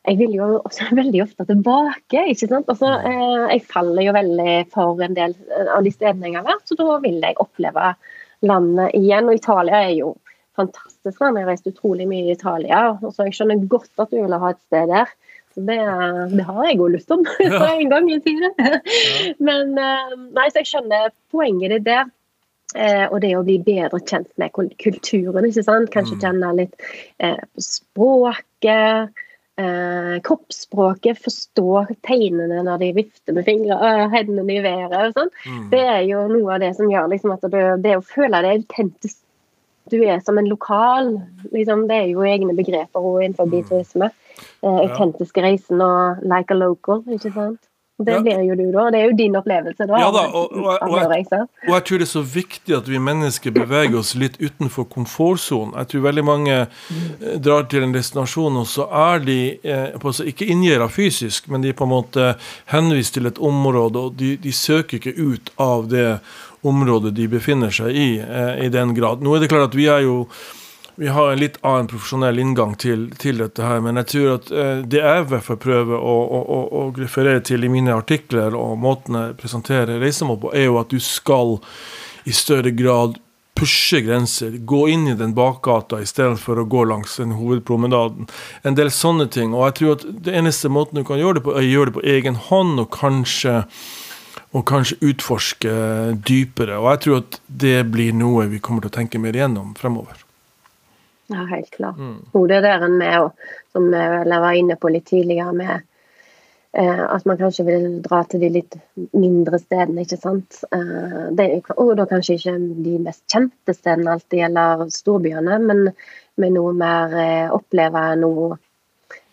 jeg vil jo også veldig ofte tilbake. ikke sant? Altså, eh, jeg faller jo veldig for en del eh, av de stedene jeg har vært, så da vil jeg oppleve landet igjen. Og Italia er jo fantastisk. land. Jeg har reist utrolig mye i Italia, så jeg skjønner godt at du vil ha et sted der. Det, det, har jeg òg lyst om ja. en gang i tiden. Ja. Men eh, nei, så jeg skjønner poenget ditt der. Eh, og det å bli bedre kjent med kulturen. ikke sant? Kanskje mm. kjenne litt eh, språket. Eh, kroppsspråket, forstå tegnene når de vifter med fingrene, øh, hendene i været. og sånn. Mm. Det er jo noe av det som gjør liksom, at det, det å føle deg autentisk Du er som en lokal. Liksom, det er jo egne begreper innenfor mm. turisme. Eh, autentiske reisen og like a local, ikke sant. Det blir jo du, da. Det er jo din opplevelse, da. Ja da, og, og, og, jeg, og, jeg, tror det er så viktig at vi mennesker beveger oss litt utenfor komfortsonen. Jeg tror veldig mange eh, drar til en destinasjon, og så er de eh, ikke inngjerda fysisk, men de er på en måte henvist til et område, og de, de søker ikke ut av det området de befinner seg i, eh, i den grad. Nå er det klart at vi er jo vi har en litt annen profesjonell inngang til, til dette her, men jeg tror at eh, det jeg i hvert fall prøver å, å, å, referere til i mine artikler og måten jeg presenterer reisemål på, er jo at du skal i større grad pushe grenser. Gå inn i den bakgata istedenfor å gå langs den hovedpromenaden. En del sånne ting. Og jeg tror at det eneste måten du kan gjøre det på, er å gjøre det på egen hånd, og kanskje, og kanskje utforske dypere. Og jeg tror at det blir noe vi kommer til å tenke mer igjennom fremover. Ja, helt klart. Mm. Og det der med, som jeg var inne på litt tidligere, med eh, at man kanskje vil dra til de litt mindre stedene, ikke sant. Eh, det, og da kanskje ikke de mest kjente stedene alltid, eller storbyene, men med noe mer eh, oppleve noe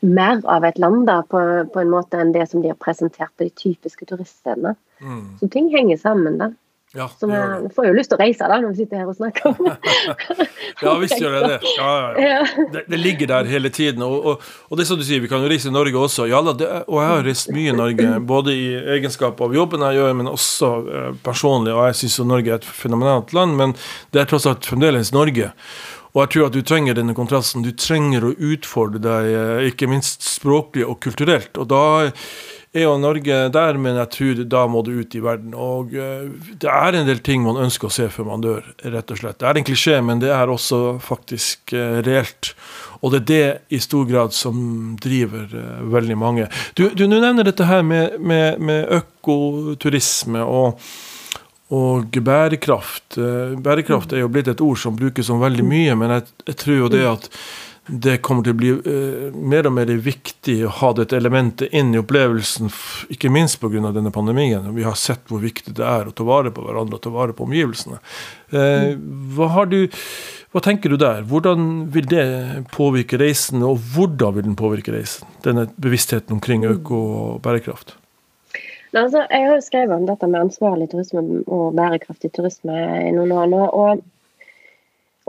mer av et land da, på, på, en måte enn det som de har presentert på de typiske turiststedene. Mm. Så ting henger sammen. da. Ja, så vi får jo lyst til å reise da, når vi sitter her og snakker om Ja visst gjør det det. Ja, ja, det. det. ligger der hele tiden. Og, og, og, det som du sier, vi kan jo reise i Norge også. Ja, det, og jeg har reist mye i Norge, både i egenskap av jobben jeg gjør, men også uh, personlig. Og jeg syns Norge er et fenomenalt land, men det er tross alt fremdeles Norge. Og jeg tror at du trenger denne kontrasten. Du trenger å utfordre deg, uh, ikke minst språklig og kulturelt. Og da er jo Norge der, men jeg tror da må du ut i verden. Og uh, det er en del ting man ønsker å se før man dør, rett og slett. Det er en klisjé, men det er også faktisk uh, reelt. Og det er det i stor grad som driver uh, veldig mange. Du, du nevner dette her med, med, med økoturisme. og og bærekraft. Eh, bærekraft er jo blitt et ord som brukes om veldig mye, men jeg, jeg tror jo det at det kommer til å bli uh, mer og mer viktig å ha dette elementet inn i opplevelsen, ikke minst pga. denne pandemien. Vi har sett hvor viktig det er å ta vare på hverandre og ta vare på omgivelsene. Uh, hva, du, hva, tenker du der? Hvordan vil det påvirke reisen, og hvordan vil den påvirke reisen? Denne bevisstheten omkring øko og bærekraft? Altså, jeg har jo skrevet om dette med ansvarlig turisme og bærekraftig turisme i noen år nå. Og,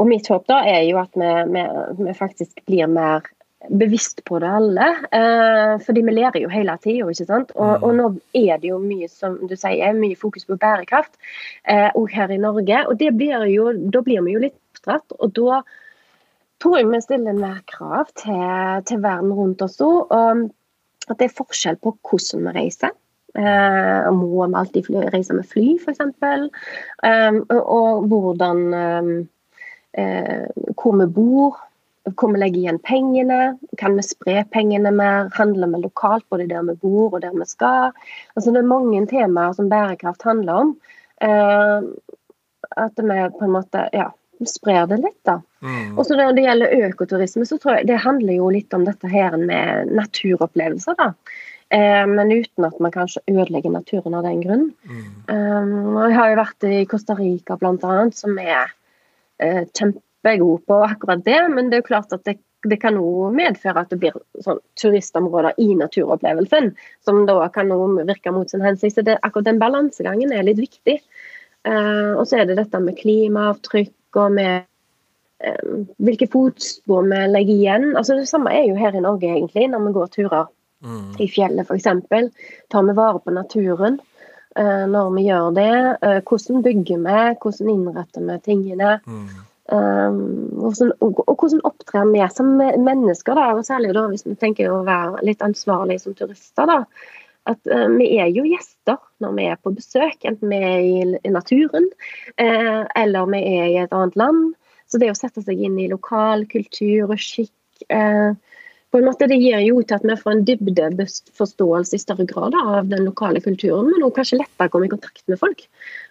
og mitt håp da er jo at vi, vi, vi, faktisk blir mer bevisst på det alle. Eh, fordi vi lærer jo hele tida, ikke sant. Og, mm. og, nå er det jo mye som du sier, mye fokus på bærekraft eh, her i Norge. Og det blir jo, da blir vi jo litt oppdratt. Og da tror jeg vi stiller mer krav til, til verden rundt oss òg. At det er forskjell på hvordan vi reiser. Eh, må vi alltid fly, reise med fly, f.eks.? Eh, og hvordan eh, Hvor vi bor. Hvor vi legger igjen pengene. Kan vi spre pengene mer? Handler vi lokalt både der vi bor og der vi skal? Altså, det er mange temaer som bærekraft handler om. Eh, at vi på en måte ja, sprer det litt. da. Mm. Og så Når det gjelder økoturisme, så tror jeg det handler jo litt om dette her med naturopplevelser. da. Eh, men uten at man kanskje ødelegger naturen av den grunn. Mm. Um, jeg har jo vært i Costa Rica bl.a., som er uh, kjempegod på akkurat det. Men det er jo klart at det, det kan òg medføre at det blir sånn, turistområder i naturopplevelsen. Som da kan virke mot sin hensikt. Så det, akkurat den balansegangen er litt viktig. Uh, og så er det dette med klimaavtrykk og med uh, hvilke fotspor vi legger igjen. Altså Det samme er jo her i Norge, egentlig, når vi går turer mm. i fjellet f.eks. Tar vi vare på naturen når vi gjør det? Uh, hvordan bygger vi? Hvordan innretter vi tingene? Mm. Um, hvordan, og, og, hvordan opptrer vi som mennesker, da, og særlig da, hvis vi tenker å være litt ansvarlige som turister. da, at uh, Vi er jo gjester når vi er på besøk, enten vi er i, i naturen uh, eller vi er i et annet land. Så det å sette seg inn i lokal kultur og skikk uh, på en måte Det gir jo til at vi får en dybdeforståelse i større grad av den lokale kulturen, men også kanskje lettere komme i kontakt med folk.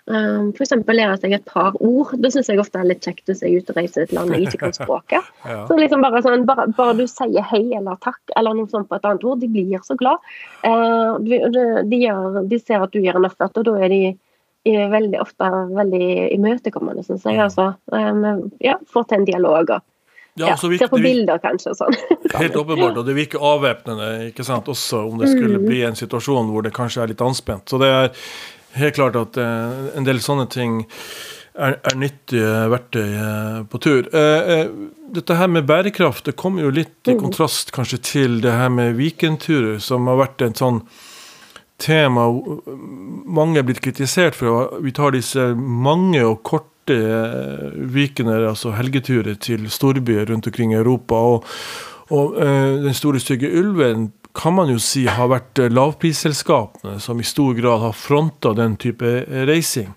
Um, F.eks. lære seg et par ord. Det syns jeg ofte er litt kjekt hvis jeg er ute og reiser til et land jeg ikke kan språket. ja. Så liksom bare, sånn, bare, bare, du sier hei eller takk eller noe sånt på et annet ord, de blir så glad. Uh, de, de, gjør, de, ser at du gjør en effort, og da er de veldig ofte veldig imøtekommende, syns jeg. Altså. Um, ja, Får til en dialog. og ja, ja, Se på bilder, kanskje. Sånn. Helt åpenbart, og det virker avvæpnende ikke sant, også om det skulle mm. bli en situasjon hvor det kanskje er litt anspent. Så det er helt klart at eh, en del sånne ting er, er nyttige verktøy eh, på tur. Eh, eh, dette her med bærekraft det kommer jo litt i mm. kontrast kanskje til det her med weekendturer, som har vært en sånn tema mange er blitt kritisert for. Vi tar disse mange og korte korte weekender, altså helgeturer til storbyer rundt omkring i Europa. Og, og uh, den store stygge ulven kan man jo si har vært lavprisselskapene som i stor grad har fronta den type reising.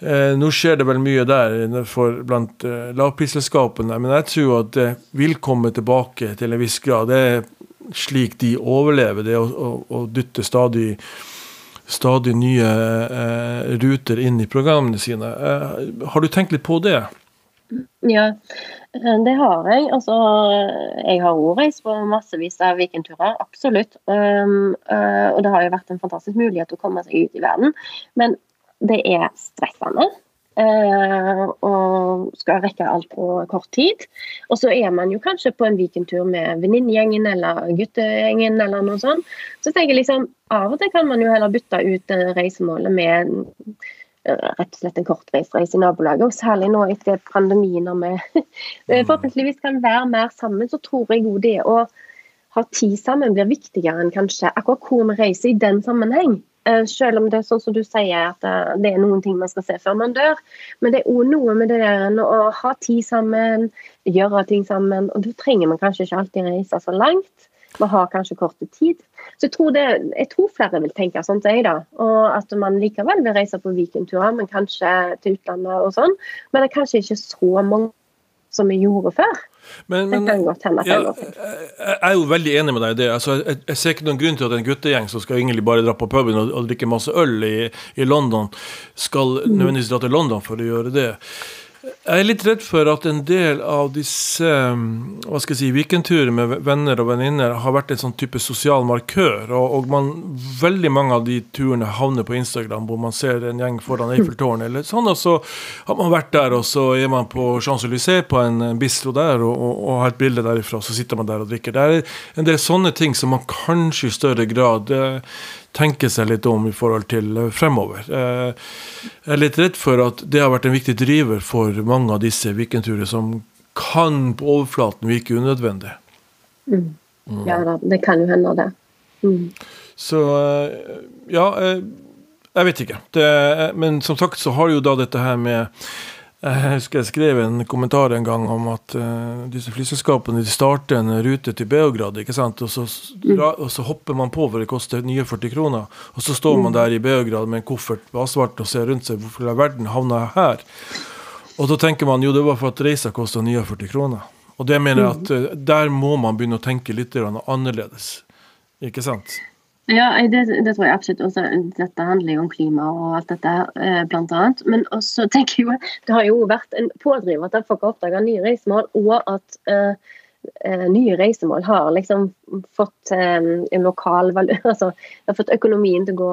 Eh, nå skjer det vel mye der for blant eh, lavprisselskapene, men jeg tror at det vil komme tilbake til en viss grad. Det er slik de overlever, det å, å, å dytte stadig stadig nye eh, ruter inn i programmene sine. Eh, har du tenkt litt på det? Ja, eh, det har jeg. Altså, jeg har òg reist på massevis av vikingturer, absolutt. Um, uh, og det har jo vært en fantastisk mulighet å komme seg ut i verden. Men det er stressende. Eh, og skal rekke alt på kort tid. Og så er man jo kanskje på en weekendtur med venninnegjengen eller guttegjengen eller noe sånt. Så tenker jeg liksom, av og til kan man jo heller bytte ut reisemålet med eh, rett og slett en kortreisreise i nabolaget. Og særlig nå etter pandemien, når vi mm. forhåpentligvis kan være mer sammen, så tror jeg jo det å ha tid sammen blir viktigere enn kanskje akkurat hvor vi reiser i den sammenheng. Eh, selv om det er sånn som du sier, at eh, det er noen ting man skal se før man dør. Men det er òg noe med det der å ha tid sammen, gjøre ting sammen. Og da trenger man kanskje ikke alltid reise så langt. Man har kanskje korte tid. Så jeg tror, det, jeg tror flere vil tenke sånn som jeg, da. Og at man likevel vil reise på weekendturer, men kanskje til utlandet og sånn. Men det er kanskje ikke så mange som vi gjorde før. Men, men jeg er jo veldig enig med deg i det. Altså, jeg, jeg ser ikke noen grunn til at en guttegjeng som skal egentlig bare dra på puben og, og drikke masse øl i, i London, skal Mm. nødvendigvis dra til London for å gjøre det. Jeg er litt redd for at en del av disse um, hva skal jeg si, weekendturer med venner og venninner har vært en sånn type sosial markør. Og, og man, veldig mange av de turene havner på Instagram hvor man ser en gjeng foran Eiffeltårnet. eller sånn, Og så har man vært der, og så er man på Champs-Élysées på en bistro der og, og, og har et bilde derifra, så sitter man der og drikker. Det er en del sånne ting som man kanskje i større grad tenker seg litt om i forhold til eh, fremover. Eh, jeg er litt redd for at det har vært en viktig driver for mange av disse weekendturer som kan på overflaten virke unødvendig. Ja da, det kan jo hende, det. Mm. Så eh, ja, jeg vet ikke. Det, men som sagt så har jo da dette her med jeg husker jeg skrev en kommentar en gang om at uh, disse flyselskapene de starter en rute til Beograd, ikke sant? Og, så, dra, og så hopper man på for det koster 49 kroner. Og så står man der i Beograd med en koffert på asfalt og ser rundt seg. Hvorfor i all verden havna jeg her? Og da tenker man jo det var for at reisa kosta 49 kroner. Og det mener jeg at uh, der må man begynne å tenke litt annerledes. Ikke sant? Ja, det, det tror jeg absolutt. Også, dette handler jo om klima og alt dette, eh, annet. Men også tenker jeg jo, det har jo vært en pådriver til at folk har oppdaga nye reisemål, og at eh, eh, nye reisemål har liksom fått eh, en lokal valør, Altså, det har fått økonomien til å gå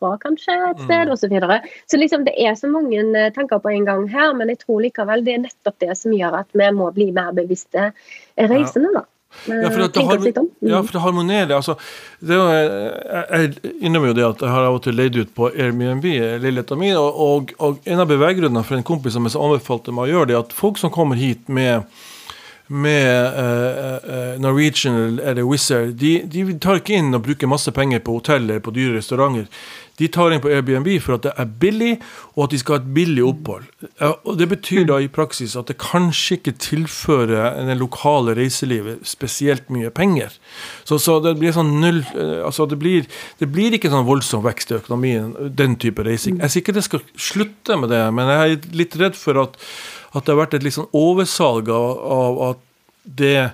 bra, kanskje, et sted, Mm. og Så, videre. så liksom det er så mange eh, tanker på en gang her, men jeg tror likevel det er nettopp det som gjør at vi må bli mer bevisste reisende, da. Ja, for at det, har, ja, Mm. for det harmonerer. Altså, det jo, jeg, jeg innrømmer jo det at jeg har av og til leid ut på Airbnb leiligheten min, og, og, og en av beveggrunnene for en kompis som jeg anbefalte meg å gjøre det, er at folk som kommer hit med med uh, eh, Norwegian eller Wizz Air, de, de tar ikke inn og bruker masse penger på hoteller på dyre restauranter. De tar inn på Airbnb for at det er billig, og at de skal ha et billig opphold. Og Det betyr da i praksis at det kanskje ikke tilfører det lokale reiselivet spesielt mye penger. Så, så det blir sånn null eh, altså det blir, det blir ikke sånn voldsom vekst i økonomien, den type reising. Jeg sier ikke det skal slutte med det, men jeg er litt redd for at, at det har vært et litt sånn oversalg av, av at det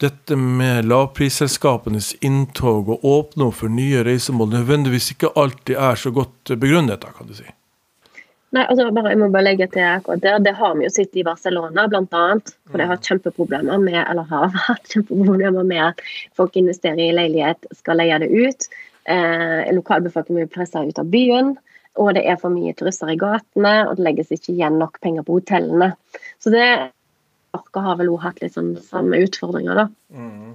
dette med lavprisselskapenes inntog og åpne opp for nye reisemål nødvendigvis ikke alltid er så godt begrunnet, da, kan du si. Nei, altså bare, jeg må bare legge til akkurat der. Det har vi jo sett i Barcelona, annet. For de har kjempeproblemer med eller har hatt kjempeproblemer med at folk investerer i leilighet, skal leie det ut. Eh, Lokalbefolkningen blir pressa ut av byen. Og det er for mye turister i gatene, og det legges ikke igjen nok penger på hotellene. Så det Orka har vel også hatt litt sånn samme utfordringer, da.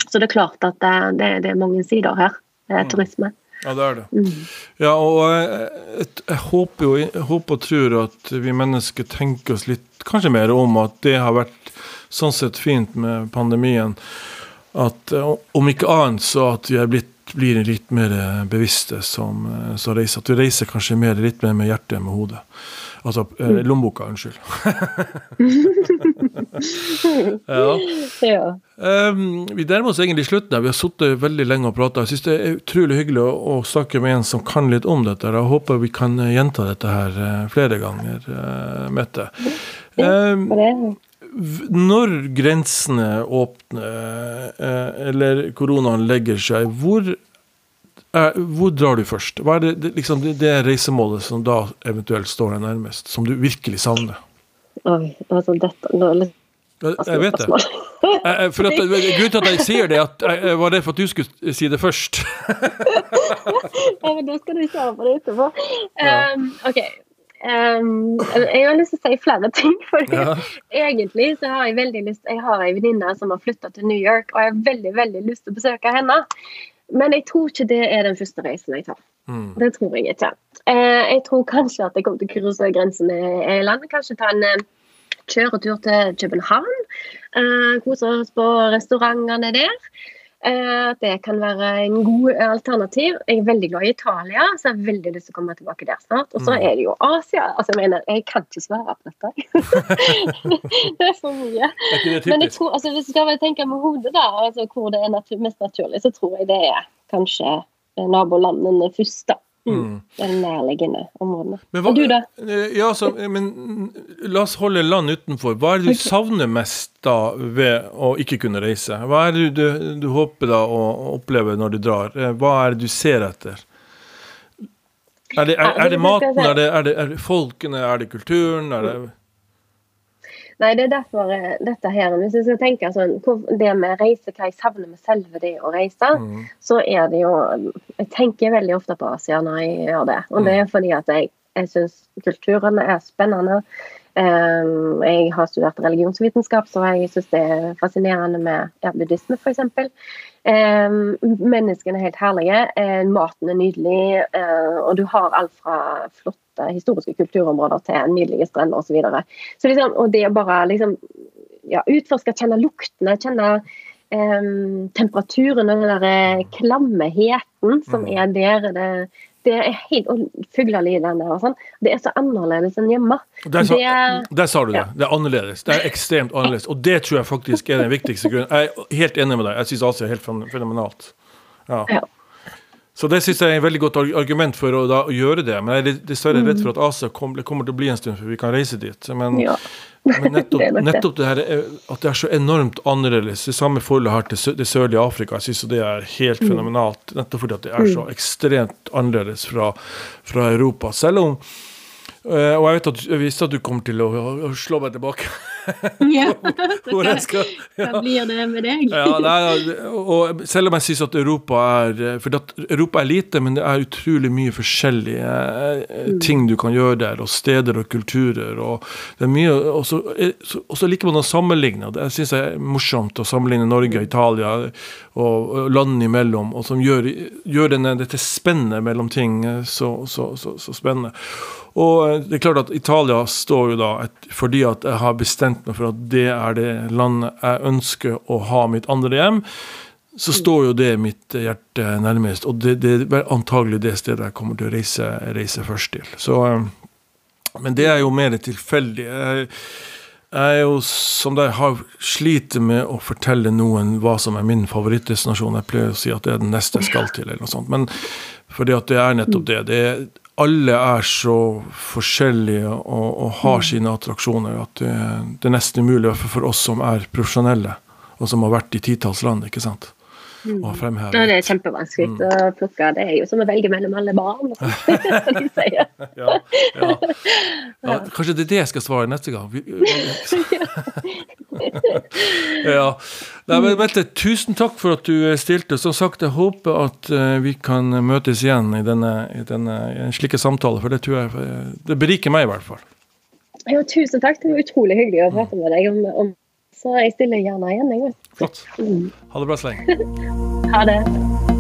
Så det er klart at det, det, det er mange sider her. Eh, turisme. Ja, det er det. Mm. Ja, og jeg, jeg, jeg håper jo jeg håper og tror at vi mennesker tenker oss litt kanskje mer om at det har vært sånn sett fint med pandemien. At eh, om ikke annet så at vi er blitt, blir litt mer bevisste som, eh, som reiser. At vi reiser kanskje mer, litt mer med hjertet enn med hodet. Altså mm. lommeboka, unnskyld. ja. Ja. Um, vi nærmer oss egentlig slutten. Vi har sittet veldig lenge og prata. Jeg syns det er utrolig hyggelig å, å snakke med en som kan litt om dette. Jeg håper vi kan eh, gjenta dette her eh, flere ganger, uh, Mette. Um, når grensene åpner, eh, eller koronaen legger seg, hvor, hvor drar du først? Hva er det, liksom, det, reisemålet som da eventuelt står deg nærmest, som du virkelig savner? oi, altså dette nå Jeg, vet det. Jeg, Eh, eh, For at, grunnen til at jeg sier det, at jeg var redd for at du skulle si det først. Ja, men da skal du svare på det etterpå. Um, OK. Um, jeg har lyst til å si flere ting. For Ja. egentlig så har jeg veldig lyst Jeg har ei venninne som har flytta til New York, og jeg har veldig veldig lyst til å besøke henne. Men jeg tror ikke det er den første reisen jeg tar. Mm. Det tror jeg ikke. Uh, jeg tror kanskje at jeg kommer til å krysse grensene i landet. Kanskje ta en eh, kjøretur til København. Eh, koser oss på restaurantene der. Eh, det kan være en god alternativ. Jeg er veldig glad i Italia, så jeg har veldig lyst til å komme tilbake der snart. Og så Mm. er det jo Asia. Altså, jeg mener, jeg kan ikke svare på dette. det er for mye. Er ikke det Men jeg tror, altså, hvis jeg skal tenke med hodet, da, altså, hvor det er natur mest naturlig, så tror jeg det er kanskje eh, nabolandene først, da. Mm. Det er nærliggende områdene. Men hva, Og du, da? eh, Ja, så, men la oss holde land utenfor. Hva er det du savner mest da ved å ikke kunne reise? Hva er det du, du håper da å oppleve når du drar? Eh, Hva er det du ser etter? Er det, er, er det maten, er det, er, det, er det folkene, er det kulturen? Er det Nei, det er derfor eh, dette her Hvis jeg skal tenke sånn, det med reise, hva jeg savner med selve det å reise, Mm. så er det jo Jeg tenker veldig ofte på Asia når jeg gjør det. Og det er fordi at jeg, jeg syns kulturene er spennende. Um, jeg har studert religionsvitenskap, så jeg syns det er fascinerende med ja, buddhisme, f.eks. Um, menneskene er helt herlige, eh, maten er nydelig, eh, og du har alt fra flotte historiske kulturområder til nydelige strender osv. Så videre. så liksom, og det å bare liksom ja, utforske, kjenne luktene, kjenne um, temperaturen og den der eh, klammeheten som er der. Det, det er helt og fugleliv der og sånn. Det er så annerledes enn hjemme. Der sa, Det- der sa du det. ja. Det er annerledes. Det er ekstremt annerledes. Og det tror jeg faktisk er den viktigste grunnen. Jeg er helt enig med deg. Jeg syns Asia er helt fenomenalt. Ja. Ja. Så det syns jeg er et veldig godt argument for å, da, å gjøre det. Men jeg er dessverre redd for at Asia kommer, kommer til å bli en stund før vi kan reise dit. Men, Ja. Men nettopp, Det det. nettopp det her er, at det er så enormt annerledes. Det samme forholdet har til det sørlige Afrika. Jeg syns det er helt Mm. fenomenalt. Nettopp fordi at det er så ekstremt annerledes fra, fra Europa. Selv om eh, Og jeg vet at jeg visste at du kom til å, å slå meg tilbake. Ja. Hvor jeg skal, Hva blir det med deg? ja, nei, ja, og selv om jeg syns at Europa er For at Europa er lite, men det er utrolig mye forskjellige eh, ting du kan gjøre der, og steder og kulturer. og det er mye, Og så eh, liker man å sammenligne. Det syns jeg er morsomt å sammenligne Norge og Italia og, landene imellom, og som gjør, gjør denne, dette spennet mellom ting eh, så, så, så, så spennende. Og eh, det er klart at Italia står jo da et, fordi at jeg har bestemt meg for at det er det landet jeg ønsker å ha mitt andre hjem, så står jo det mitt hjerte nærmest. Og det, det er antagelig det stedet jeg kommer til å reise, reise først til. Så, eh, men det er jo mer tilfeldig. Jeg, jeg er jo som deg har sliter med å fortelle noen hva som er min favorittdestinasjon. Jeg pleier å si at det er den neste jeg skal til, eller noe sånt. Men fordi at det er nettopp det. det er, alle er så forskjellige og, og har sine attraksjoner at det, det er nesten umulig for oss som er profesjonelle, og som har vært i titalls land, ikke sant. Og har fremhevet. Ja, det er kjempevanskelig å plukke. Det er jo som å velge mellom alle barn. som de sier. ja, ja. ja, kanskje det er det jeg skal svare neste gang. Ja. Nei, men Mette, tusen takk for at du stilte. Som sagt, jeg håper at eh, vi kan møtes igjen i denne, i denne i en slike samtaler, for det tror jeg eh, det beriker meg i hvert fall. Ja, tusen takk. Det var utrolig hyggelig å prate med deg om, om så jeg stiller gjerne igjen. Jeg. Flott. Ha det bra så lenge. Ha det.